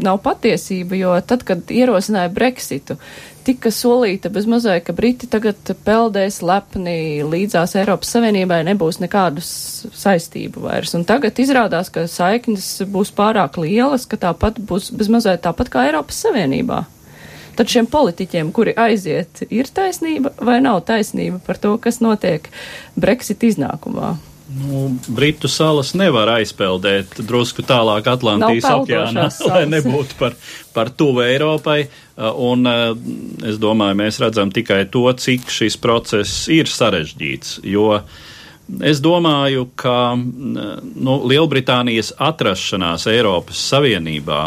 nav patiesība, jo tad, kad ierosināja Brexitu, tika solīta bez mazai, ka Briti tagad peldēs lepni līdzās Eiropas Savienībai, nebūs nekādu saistību vairs. Un tagad izrādās, ka saiknes būs pārāk lielas, ka tāpat būs bez mazai tāpat kā Eiropas Savienībā. Tad šiem politiķiem, kuri aiziet, ir taisnība vai nav taisnība par to, kas notiek Brexit iznākumā? Nu, Britu salas nevar aizpeldēt drusku tālāk Atlantijas okeānā, lai nebūtu par, par tuvu Eiropai. Uh, un uh, es domāju, mēs redzam tikai to, cik šis process ir sarežģīts. Jo es domāju, ka uh, nu, Lielbritānijas atrašanās Eiropas Savienībā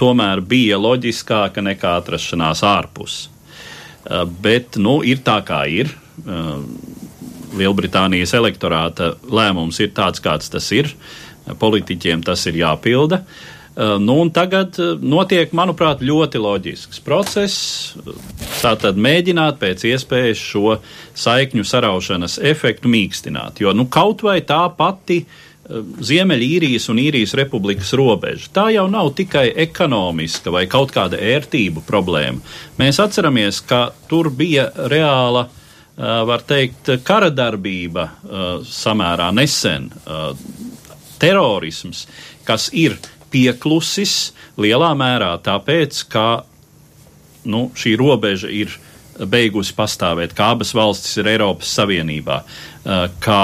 tomēr bija loģiskāka nekā atrašanās ārpus. Bet, nu, ir tā kā ir Lielbritānijas elektorāta lēmums ir tāds, kāds tas ir. Politiķiem tas ir jāpilda. Uh, nu, tagad uh, notiek, manuprāt, ļoti loģisks process. Tātad mēģināt pēc iespējas šo saikņu saraušanas efektu mīkstināt. Jo nu, kaut vai tā pati uh, Ziemeļīrijas un Īrijas republikas robeža. Tā jau nav tikai ekonomiska vai kaut kāda ērtību problēma. Mēs atceramies, ka tur bija reāla uh, var teikt, kara darbība samērā nesen, terorisms, kas ir pieklusis lielā mērā tāpēc, ka nu, šī robeža ir beigusi pastāvēt, ka abas valstis ir Eiropas Savienībā, ka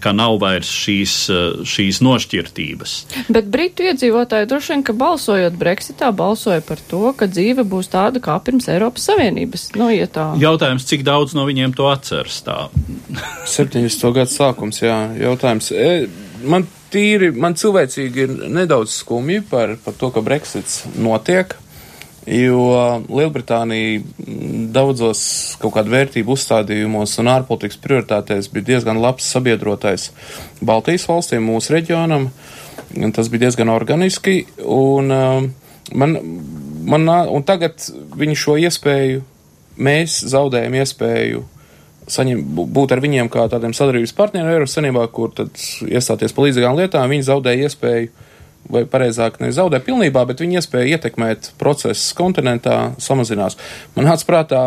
ka nav vairs šīs, eh, šīs nošķirtības. Bet britu iedzīvotāji droši vien, ka balsojot Brexitā, balsoja par to, ka dzīve būs tāda kā pirms Eiropas Savienības. Nu, ja tā... Jautājums, cik daudz no viņiem to atceras tā? 70. gadu sākums, jā, jautājums. E, man tīri, man cilvēcīgi ir nedaudz skumji par, par to, ka Brexits notiek jo Lielbritānija daudzos kaut kādu vērtību uzstādījumos un ārpolitikas prioritātēs bija diezgan labs sabiedrotais Baltijas valstīm, mūsu reģionam. Tas bija diezgan organiski, un, um, man, man, un tagad viņi šo iespēju, mēs zaudējam iespēju saņem, būt ar viņiem kā tādiem sadarbības partneriem Eiropas Savienībā, kur tad iestāties pa līdzīgām lietām, viņi zaudēja iespēju vai pareizāk nezaudē pilnībā, bet viņa iespēja ietekmēt procesus kontinentā samazinās. Man nāca prātā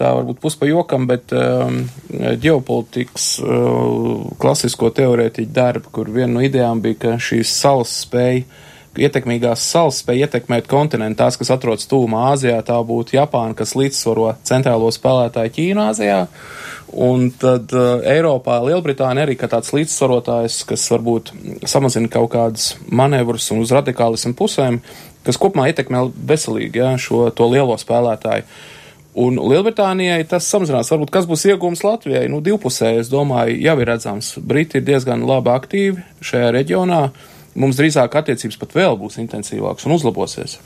tā varbūt puspa jokam, bet um, ģeopolitikas uh, klasisko teorētiķu darbu, kur viena no idejām bija, ka šīs salas spēja, ietekmīgās salas spēja ietekmēt kontinentu, tās, kas atrodas tūmā Āzijā, tā būtu Japāna, kas līdzsvaro centrālo spēlētāju Ķīnā Āzijā. Un tad uh, Eiropā Lielbritānija arī kā tāds līdzsvarotājs, kas varbūt samazina kaut kādas manevrus un uz radikālismu pusēm, kas kopumā ietekmē veselīgi ja, šo to lielo spēlētāju. Un Lielbritānijai tas samazinās. Varbūt kas būs iegūms Latvijai? Nu, divpusēji, es domāju, jau ir redzams. Briti ir diezgan labi aktīvi šajā reģionā. Mums drīzāk attiecības pat vēl būs intensīvākas un uzlabosies.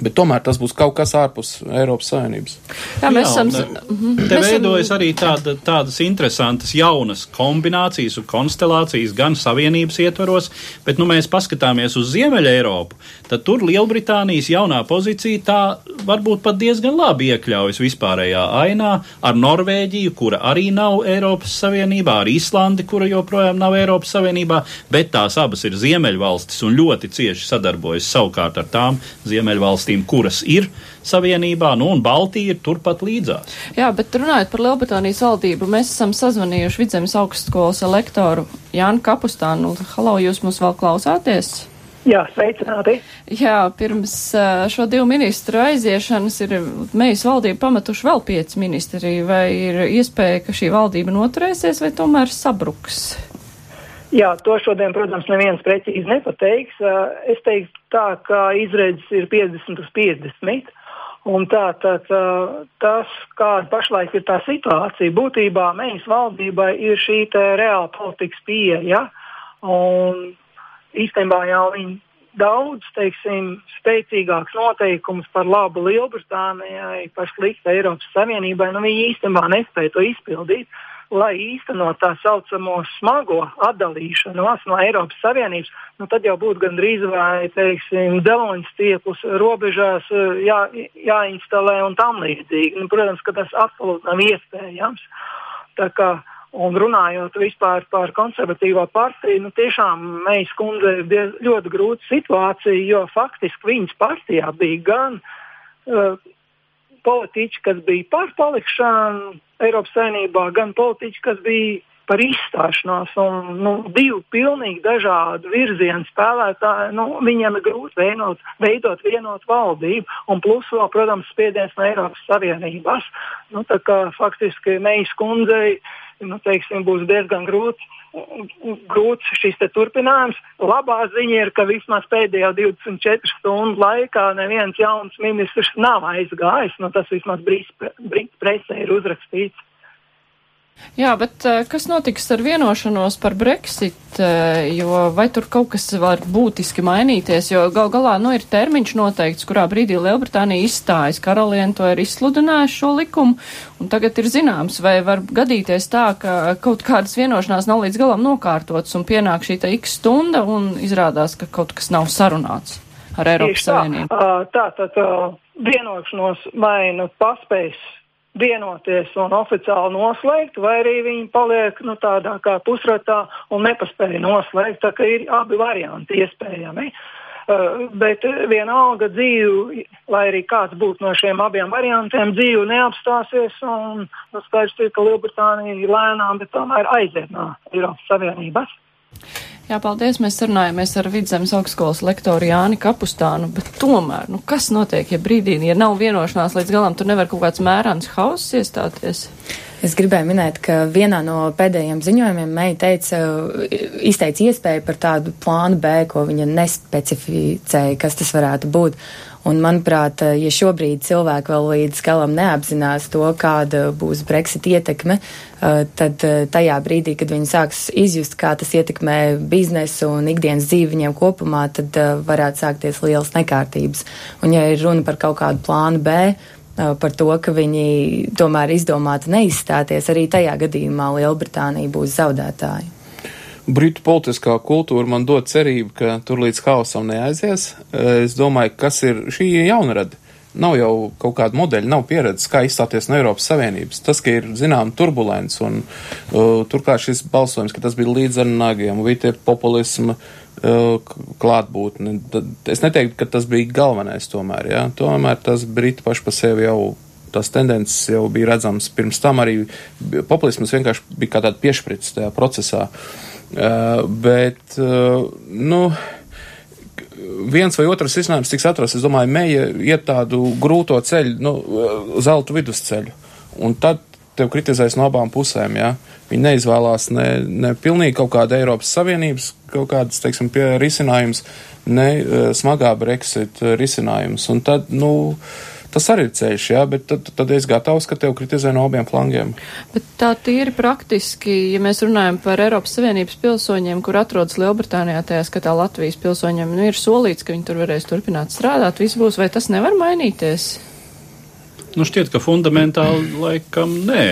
Bet tomēr tas būs kaut kas ārpus Eiropas Savienības. Jā, mēs esam. Mhm. Te veidojas arī tāda, tādas interesantas jaunas kombinācijas un konstelācijas gan Savienības ietvaros, bet, nu, mēs paskatāmies uz Ziemeļa Eiropu, tad tur Lielbritānijas jaunā pozīcija tā varbūt pat diezgan labi iekļaujas vispārējā ainā ar Norvēģiju, kura arī nav Eiropas Savienībā, ar Īslandi, kura joprojām nav Eiropas Savienībā, bet tās abas ir Ziemeļvalstis un ļoti cieši sadarbojas savukārt ar tām Ziemeļvalstīm valstīm, kuras ir savienībā, nu un Baltija ir turpat līdzās. Jā, bet runājot par Lielbritānijas valdību, mēs esam sazvanījuši Vidzemes augstskolas lektoru Jānu Kapustānu. Halo, jūs mums vēl klausāties? Jā, sveicināti. Jā, pirms šo divu ministru aiziešanas ir mēs valdību pametuši vēl pieci ministri. Vai ir iespēja, ka šī valdība noturēsies vai tomēr sabruks? Jā, to šodien, protams, neviens precīzi nepateiks. Es teiktu tā, ka izredzes ir 50 uz 50. Un tā, tā, tā, tas, kāda pašlaik ir tā situācija, būtībā mēs valdībai ir šī reāla politikas pieeja. Ja? Un īstenībā jau viņi daudz, teiksim, spēcīgāks noteikums par labu Lielbritānijai, par sliktu Eiropas Savienībai, nu viņi īstenībā nespēja to izpildīt. Uh, lai īstenot tā saucamo smago atdalīšanos no Eiropas Savienības, nu tad jau būtu gandrīz vai, dzeloņa stiepus robežās eh, jā, jāinstalē un tam līdzīgi. Nu, protams, ka tas absolūti nav iespējams. Tā kā, un runājot vispār par konservatīvo partiju, nu tiešām mēs kundze ir ļoti grūta situācija, jo faktiski viņas partijā bija gan uh, politiķi, kas bija par palikšanu Eiropas saimnībā, gan politiķi, kas bija par izstāšanos. Un, nu, divi pilnīgi dažādi virzienu spēlētāji. Nu, viņiem ir grūti vienot, veidot vienotu valdību, un plus vēl, protams, spiediens no Eiropas Savienības. Nu, faktiski Meijas kundzei nu, teiksim, būs diezgan grūti grūts šis turpinājums. Labā ziņa ir, ka vismaz pēdējo 24 stundu laikā neviens jauns ministrs nav aizgājis. Nu, tas vismaz brīdis presē ir uzrakstīts. Jā, bet uh, kas notiks ar vienošanos par Brexit, uh, jo vai tur kaut kas var būtiski mainīties, jo gal galā, nu, ir termiņš noteikts, kurā brīdī Lielbritānija izstājas, karalieni to ir izsludinājuši šo likumu, un tagad ir zināms, vai var gadīties tā, ka kaut kādas vienošanās nav līdz galam nokārtotas un pienāk šī ta x stunda un izrādās, ka kaut kas nav sarunāts ar Eiropas Savienību. Tā, tā, tā, vienošanos vai nu paspējas vienoties un oficiāli noslēgt, vai arī viņi paliek nu, tādā kā pusratā un nepaspēja noslēgt. Tā kā ir abi varianti iespējami. Uh, bet vienalga dzīve, lai arī kāds būtu no šiem abiem variantiem, dzīve neapstāsies. Nu, skaidrs ka Lielbritānija lēnām, bet tomēr aiziet no Eiropas Savienības. Jā, paldies. Mēs sarunājamies ar Vidzemes augstskolas lektoru Jāni Kapustānu, bet tomēr, nu, kas notiek, ja brīdī, ja nav vienošanās līdz galam, tur nevar kaut kāds mērāns hauss iestāties? Es gribēju minēt, ka vienā no pēdējiem ziņojumiem Meija teica, izteica iespēju par tādu plānu B, ko viņa nespecificēja, kas tas varētu būt. Un, manuprāt, ja šobrīd cilvēki vēl līdz galam neapzinās to, kāda būs Brexit ietekme, eh, tad eh, tajā brīdī, kad viņi sāks izjust, kā tas ietekmē biznesu un ikdienas dzīvi viņiem kopumā, tad eh, varētu sākties lielas nekārtības. Un, ja ir runa par kaut kādu plānu B, par to, ka viņi tomēr izdomātu neizstāties, arī tajā gadījumā Lielbritānija būs zaudētāji. Britu politiskā kultūra man dod cerību, ka tur līdz haosam neaizies. Es domāju, kas ir šī jaunrada. Nav jau kaut kāda modeļa, nav pieredzes, kā izstāties no Eiropas Savienības. Tas, ka ir, zinām, turbulents un uh, turklāt šis balsojums, ka tas bija līdz ar nagiem, bija tie populisma uh, klātbūtne. Es neteiktu, ka tas bija galvenais tomēr, jā. Ja? Tomēr tas Briti paši pa sevi jau tās tendences jau bija redzams pirms tam arī populisms vienkārši bija kā tāda piešprits tajā procesā. Uh, Uh, bet, uh, nu, viens vai otrs risinājums tiks atrasts. Es domāju, Meija iet tādu grūto ceļu, nu, zeltu vidusceļu. Un tad tev kritizēs no abām pusēm, jā. Viņi neizvēlās ne, ne pilnīgi kaut kāda Eiropas Savienības kaut kādas, teiksim, pie risinājums, ne uh, smagā Brexit risinājums. Un tad, nu, uh, Tas arī ir ceļš, jā, bet tad, tad es gatavs, ka tev kritizē no abiem flangiem. Bet tā tīri praktiski, ja mēs runājam par Eiropas Savienības pilsoņiem, kur atrodas Lielbritānijā, tajā skatā Latvijas pilsoņiem, nu ir solīts, ka viņi tur varēs turpināt strādāt, viss būs, vai tas nevar mainīties? Nu, šķiet, ka fundamentāli laikam nē.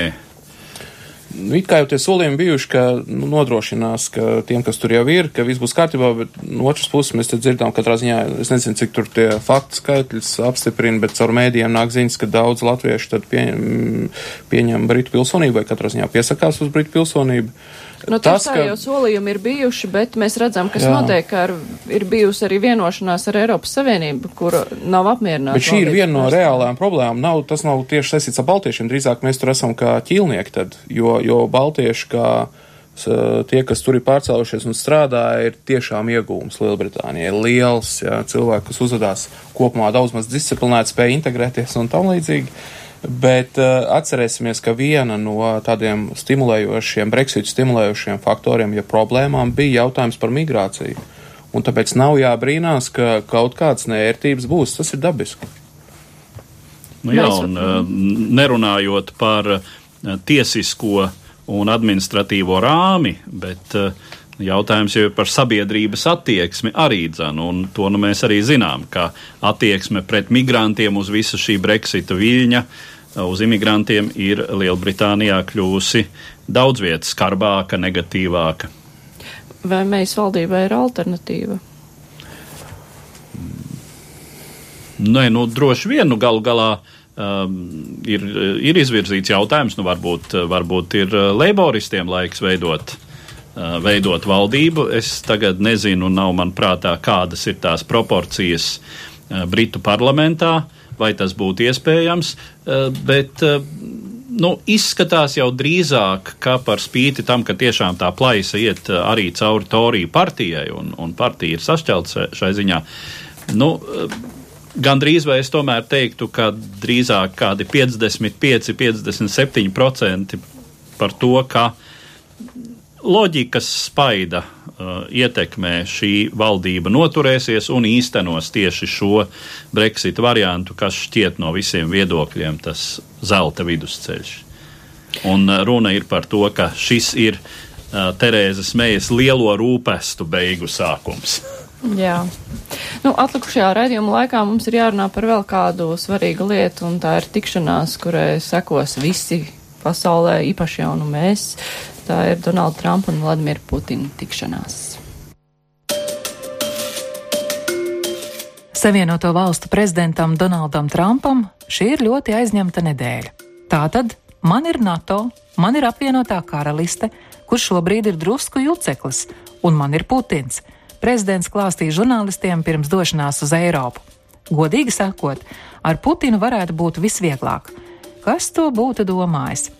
Nu, it kā jau tie solījumi bijuši, ka nu, nodrošinās, ka tiem, kas tur jau ir, ka viss būs kārtībā, bet no otras puses mēs dzirdām katrā ziņā, es nezinu, cik tur tie faktu skaitļus apstiprina, bet caur mēdījiem nāk ziņas, ka daudz latviešu tad pieņem, pieņem Britu pilsonību vai katrā ziņā piesakās uz Britu pilsonību. Uh, Nu, tas, tā ka... jau solījumi ir bijuši, bet mēs redzam, kas Jā. notiek, ka ar, ir bijusi arī vienošanās ar Eiropas Savienību, kur nav apmierināta. Bet šī ir viena no reālām problēmām. Nav, tas nav tieši saistīts ar baltiešiem, drīzāk mēs tur esam kā ķīlnieki tad, jo, jo baltieši kā tie, kas tur ir pārcēlušies un strādā, ir tiešām iegūms Lielbritānijai. Liels, jā, cilvēki, kas uzvedās kopumā daudz maz disciplinēti, spēja integrēties un tam līdzīgi. Bet uh, atcerēsimies, ka viena no tādiem stimulējošiem, Brexit stimulējošiem faktoriem, ja problēmām, bija jautājums par migrāciju. Un tāpēc nav jābrīnās, ka kaut kādas nērtības būs. Tas ir dabiski. Nu, jā, un uh, nerunājot par uh, tiesisko un administratīvo rāmi, bet uh, Jautājums jau par sabiedrības attieksmi arī dzan, un to nu mēs arī zinām, ka attieksme pret migrantiem uz visu šī Brexita viļņa uz imigrantiem ir Lielbritānijā kļūsi daudz vietas skarbāka, negatīvāka. Vai mēs valdībai ir alternatīva? Nē, nu droši vien, nu galu galā um, ir, ir izvirzīts jautājums, nu varbūt, varbūt ir leiboristiem laiks veidot Uh, veidot valdību. Es tagad nezinu, nav man prātā, kādas ir tās proporcijas uh, Britu parlamentā, vai tas būtu iespējams, uh, bet nu, izskatās jau drīzāk, ka par spīti tam, ka tiešām tā plaisa iet arī cauri Toriju partijai, un, un partija ir sašķelta šai ziņā. Nu, Gan drīz vai es tomēr teiktu, ka drīzāk kādi 55, 57% par to, ka loģikas spaida uh, ietekmē šī valdība noturēsies un īstenos tieši šo Brexit variantu, kas šķiet no visiem viedokļiem tas zelta vidusceļš. Un uh, runa ir par to, ka šis ir uh, Terēzes Mejas lielo rūpestu beigu sākums. Jā. Nu, atlikušajā raidījuma laikā mums ir jārunā par vēl kādu svarīgu lietu, un tā ir tikšanās, kurai sekos visi pasaulē, īpaši jau nu mēs. Tā ir Donalda Trumpa un Vladimira Putina tikšanās. Savienoto valstu prezidentam Donaldam Trumpam šī ir ļoti aizņemta nedēļa. Tātad man ir NATO, man ir apvienotā karaliste, kurš šobrīd ir drusku juceklis, un man ir Putins. Prezidents klāstīja žurnālistiem pirms došanās uz Eiropu. Godīgi sakot, ar Putinu varētu būt visvieglāk. Kas to būtu domājis?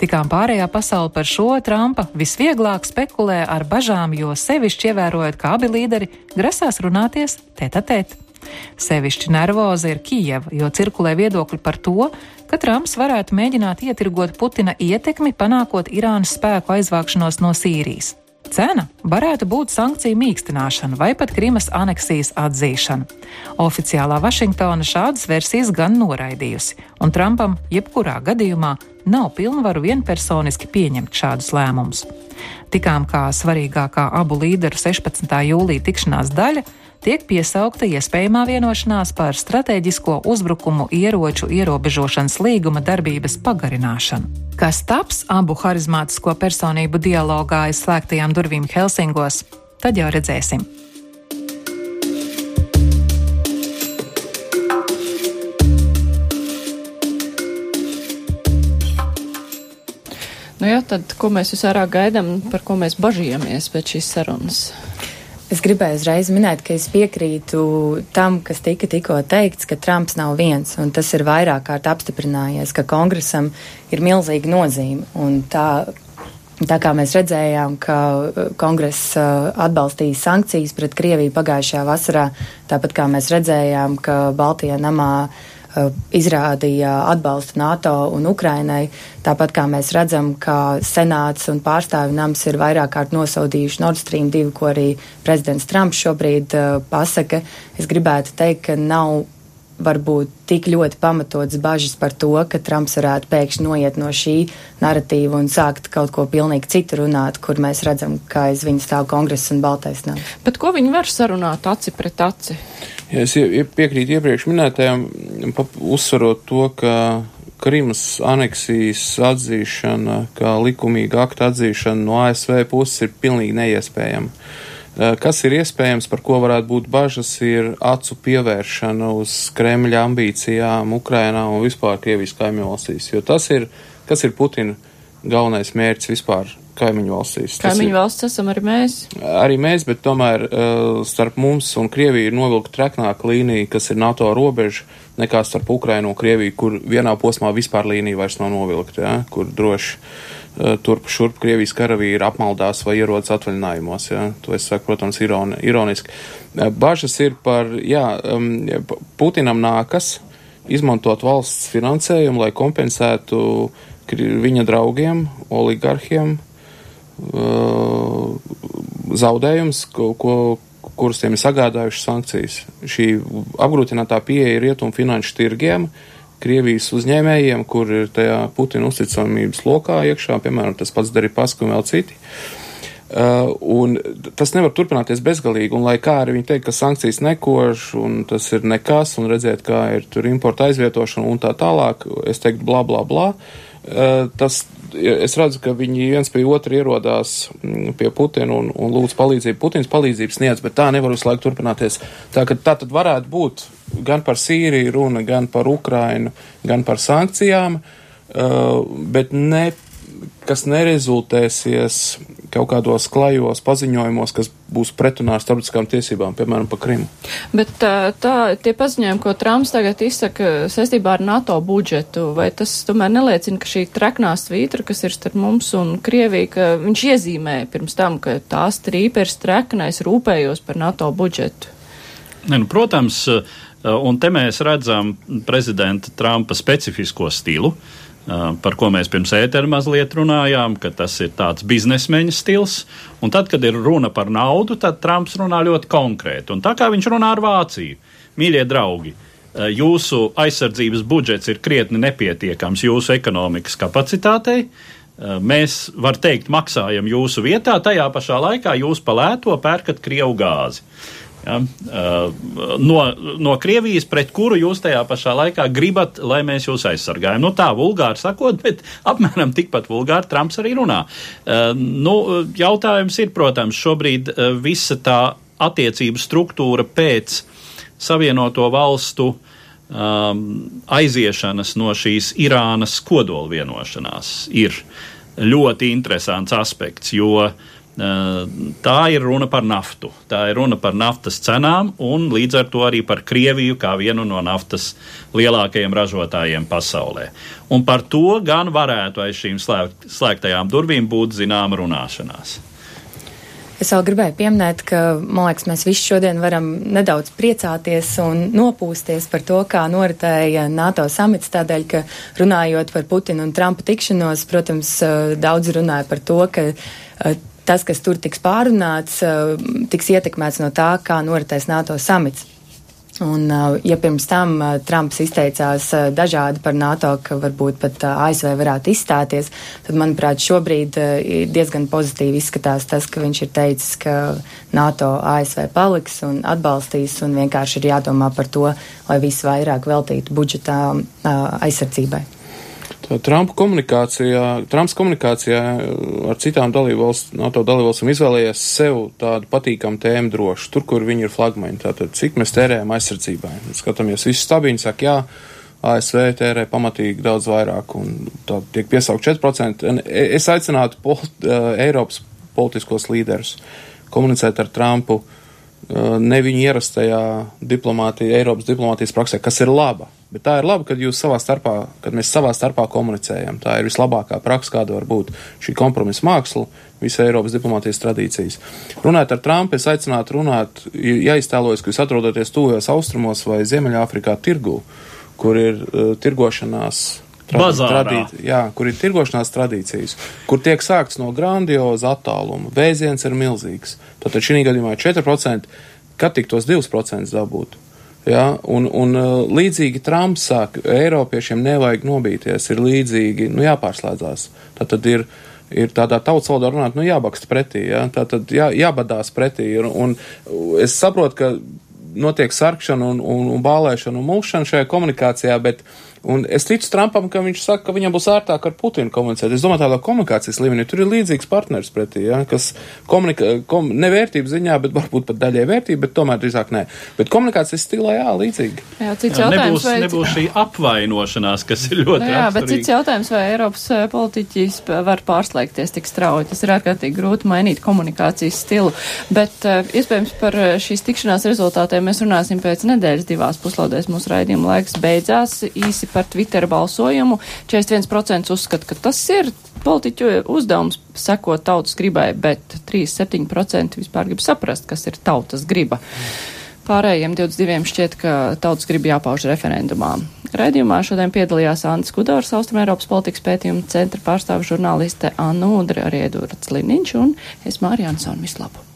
Tikām pārējā pasaule par šo Trumpa visvieglāk spekulē ar bažām, jo sevišķi ievērojot, ka abi līderi grasās runāties tēt a tēt. Sevišķi nervoza ir Kijeva, jo cirkulē viedokļi par to, ka Trumps varētu mēģināt ietirgot Putina ietekmi, panākot Irānas spēku aizvākšanos no Sīrijas. Cena varētu būt sankciju mīkstināšana vai pat Krimas aneksijas atzīšana. Oficiālā Vašingtona šādas versijas gan noraidījusi, un Trumpam jebkurā gadījumā nav pilnvaru vienpersoniski pieņemt šādus lēmumus. Tikām kā svarīgākā abu līderu 16. jūlija tikšanās daļa tiek piesaukta iespējamā vienošanās par strateģisko uzbrukumu ieroču ierobežošanas līguma darbības pagarināšanu. Kas taps abu harizmātisko personību dialogā aiz slēgtajām durvīm Helsingos, tad jau redzēsim. Nu jā, tad, ko mēs visvairāk gaidām, par ko mēs bažījāmies pēc šīs sarunas? Es gribēju uzreiz minēt, ka es piekrītu tam, kas tika tikko teikts, ka Trumps nav viens, un tas ir vairāk kārt apstiprinājies, ka kongresam ir milzīga nozīme. Tā, tā kā mēs redzējām, ka uh, kongress uh, atbalstīja sankcijas pret Krieviju pagājušajā vasarā, tāpat kā mēs redzējām, ka Baltijā namā Uh, izrādīja atbalstu NATO un Ukrainai, tāpat kā mēs redzam, ka Senāts un pārstāvi nams ir vairāk kārt nosaudījuši Nord Stream 2, ko arī prezidents Trumps šobrīd uh, pasaka. Es gribētu teikt, ka nav varbūt tik ļoti pamatots bažas par to, ka Trumps varētu pēkšņi noiet no šī narratīva un sākt kaut ko pilnīgi citu runāt, kur mēs redzam, ka aiz viņa stāv kongress un baltais nams. Bet ko viņi var sarunāt aci pret aci? Ja es piekrītu iepriekš minētajam, uzsverot to, ka Krimas aneksijas atzīšana, kā likumīga akta atzīšana no ASV puses ir pilnīgi neiespējama. Eh, kas ir iespējams, par ko varētu būt bažas, ir acu pievēršana uz Kremļa ambīcijām Ukrainā un vispār Krievijas kaimiņu valstīs, jo tas ir, kas ir Putina galvenais mērķis vispār kaimiņu valstīs. Kaimiņu valsts esam arī mēs. Arī mēs, bet tomēr uh, starp mums un Krieviju ir novilkta treknāka līnija, kas ir NATO robeža, nekā starp Ukrainu un Krieviju, kur vienā posmā vispār līnija vairs nav novilkta, ja, kur droši turp šurp Krievijas karavīri apmaldās vai ierodas atvaļinājumos. Ja. To es saku, protams, ironi, ironiski. Uh, bažas ir par, jā, Putinam nākas izmantot valsts finansējumu, lai kompensētu viņa draugiem, oligarhiem, uh, zaudējums, ko, ko, kurus tiem ir sagādājušas sankcijas. Šī apgrūtinātā pieeja rietumu finanšu tirgiem, Krievijas uzņēmējiem, kur ir tajā Putina uzticamības lokā iekšā, piemēram, tas pats Darīpaska un vēl citi. Uh, un tas nevar turpināties bezgalīgi, un lai kā arī viņi teikt, ka sankcijas nekož, un tas ir nekas, un redzēt, kā ir tur importa aizvietošana un tā tālāk, es teiktu, blā, blā, blā. Uh, tas es redzu, ka viņi viens pie otra ierodās mm, pie Putina un, un lūdz palīdzību. Putins palīdzību sniedz, bet tā nevar uz laiku turpināties. Tā, tā tad varētu būt gan par Sīriju runa, gan par Ukrainu, gan par sankcijām, uh, bet ne kas nerezultēsies kaut kādos klajos paziņojumos, kas būs pretrunā ar starptautiskām tiesībām, piemēram, pa Krimu. Bet tā, tā tie paziņojumi, ko Trumps tagad izsaka saistībā ar NATO budžetu, vai tas tomēr neliecina, ka šī treknā svītra, kas ir starp mums un Krieviju, ka viņš iezīmē pirms tam, ka tā strīpa ir strekna, es rūpējos par NATO budžetu? Ne, nu, protams, un te mēs redzam prezidenta Trumpa specifisko stilu. Uh, par ko mēs pirms ētera mazliet runājām, ka tas ir tāds biznesmeņa stils. Un tad, kad ir runa par naudu, tad Trumps runā ļoti konkrēti. Un tā kā viņš runā ar Vāciju, mīļie draugi, jūsu aizsardzības budžets ir krietni nepietiekams jūsu ekonomikas kapacitātei. Mēs, var teikt, maksājam jūsu vietā, tajā pašā laikā jūs pa lēto pērkat Krievu gāzi. Ja, no, no Krievijas, pret kuru jūs tajā pašā laikā gribat, lai mēs jūs aizsargājam. Nu, tā vulgāri sakot, bet apmēram tikpat vulgāri Trumps arī runā. Nu, jautājums ir, protams, šobrīd visa tā attiecību struktūra pēc Savienoto valstu um, aiziešanas no šīs Irānas kodola vienošanās ir ļoti interesants aspekts, jo uh, tā ir runa par naftu. Tā ir runa par naftas cenām un līdz ar to arī par Krieviju kā vienu no naftas lielākajiem ražotājiem pasaulē. Un par to gan varētu aiz šīm slēgtajām durvīm būt zināma runāšanās. Es vēl gribēju pieminēt, ka, man liekas, mēs visi šodien varam nedaudz priecāties un nopūsties par to, kā noritēja NATO samits, tādēļ, ka runājot par Putinu un Trumpa tikšanos, protams, eh, daudz runāja par to, ka eh, tas, kas tur tiks pārunāts, eh, tiks ietekmēts no tā, kā noritēs NATO samits. Un, uh, ja pirms tam uh, Trumps izteicās dažādi par NATO, ka varbūt pat ASV varētu izstāties, tad, manuprāt, šobrīd diezgan pozitīvi izskatās tas, ka viņš ir teicis, ka NATO ASV paliks un atbalstīs, un vienkārši ir jādomā par to, lai viss vairāk veltītu budžetā aizsardzībai. Trumpa komunikācijā, Trumps komunikācijā ar citām dalībvalstīm, NATO dalībvalstīm izvēlējies sev tādu patīkamu tēmu drošu, tur, kur viņi ir flagmaņi. Tātad, cik mēs tērējam aizsardzībai. Skatāmies, visi stabiņi saka, jā, ASV tērē pamatīgi daudz vairāk un tā tiek piesaukt 4%. Es aicinātu pol, Eiropas politiskos līderus komunicēt ar Trumpu ne viņu ierastajā diplomātija, Eiropas diplomātijas praksē, kas ir laba Bet tā ir labi, kad jūs savā starpā, kad mēs savā starpā komunicējam. Tā ir vislabākā praksa, kāda var būt šī kompromisa māksla, visa Eiropas diplomātijas tradīcijas. Runājot ar Trumpu, es aicinātu runāt, ja iztēlojas, ka jūs atrodaties tuvajos austrumos vai Ziemeļāfrikā tirgu, kur ir uh, tirgošanās. Tradī, jā, kur ir tirgošanās tradīcijas, kur tiek sākts no grandioza attāluma. Vēziens ir milzīgs. Tātad šī gadījumā 4%, kad tik tos 2% dabūt. Ja, un, un uh, līdzīgi Trumps saka, Eiropiešiem nevajag nobīties, ir līdzīgi, nu jāpārslēdzās. Tā tad ir, ir tādā tautas valodā runāt, nu jābakst pretī, ja, tā tad jā, jābadās pretī. Un, un es saprotu, ka notiek sarkšana un, un, un bālēšana un mulšana šajā komunikācijā, bet uh, Un es ticu Trumpam, ka viņš saka, ka viņam būs ērtāk ar Putinu komunicēt. Es domāju, tādā komunikācijas līmenī tur ir līdzīgs partners pretī, ja, kas komunika, kom, ne vērtību ziņā, bet varbūt pat daļai vērtību, bet tomēr drīzāk nē. Bet komunikācijas stilā, jā, līdzīgi. Jā, cits jā, jautājums, nebūs, vai... nebūs šī apvainošanās, kas ir ļoti. Jā, raksturīgi. bet cits jautājums, vai Eiropas eh, politiķis var pārslēgties tik strauji. Tas ir ārkārtīgi grūti mainīt komunikācijas stilu. Bet uh, iespējams par eh, šīs tikšanās rezultātiem mēs runāsim pēc nedēļas divās puslaudēs. Mūsu raidījuma laiks beidzās. Īsi par Twitter balsojumu. 41% uzskata, ka tas ir politiķu uzdevums sekot tautas gribai, bet 37% vispār grib saprast, kas ir tautas griba. Pārējiem 22 šķiet, ka tautas griba jāpauž referendumā. Raidījumā šodien piedalījās Andris Kudors, Austrum Eiropas politikas pētījuma centra pārstāvu žurnāliste Anna Udre, arī Edvards Liniņš un es Mārija Ansona Vislabu.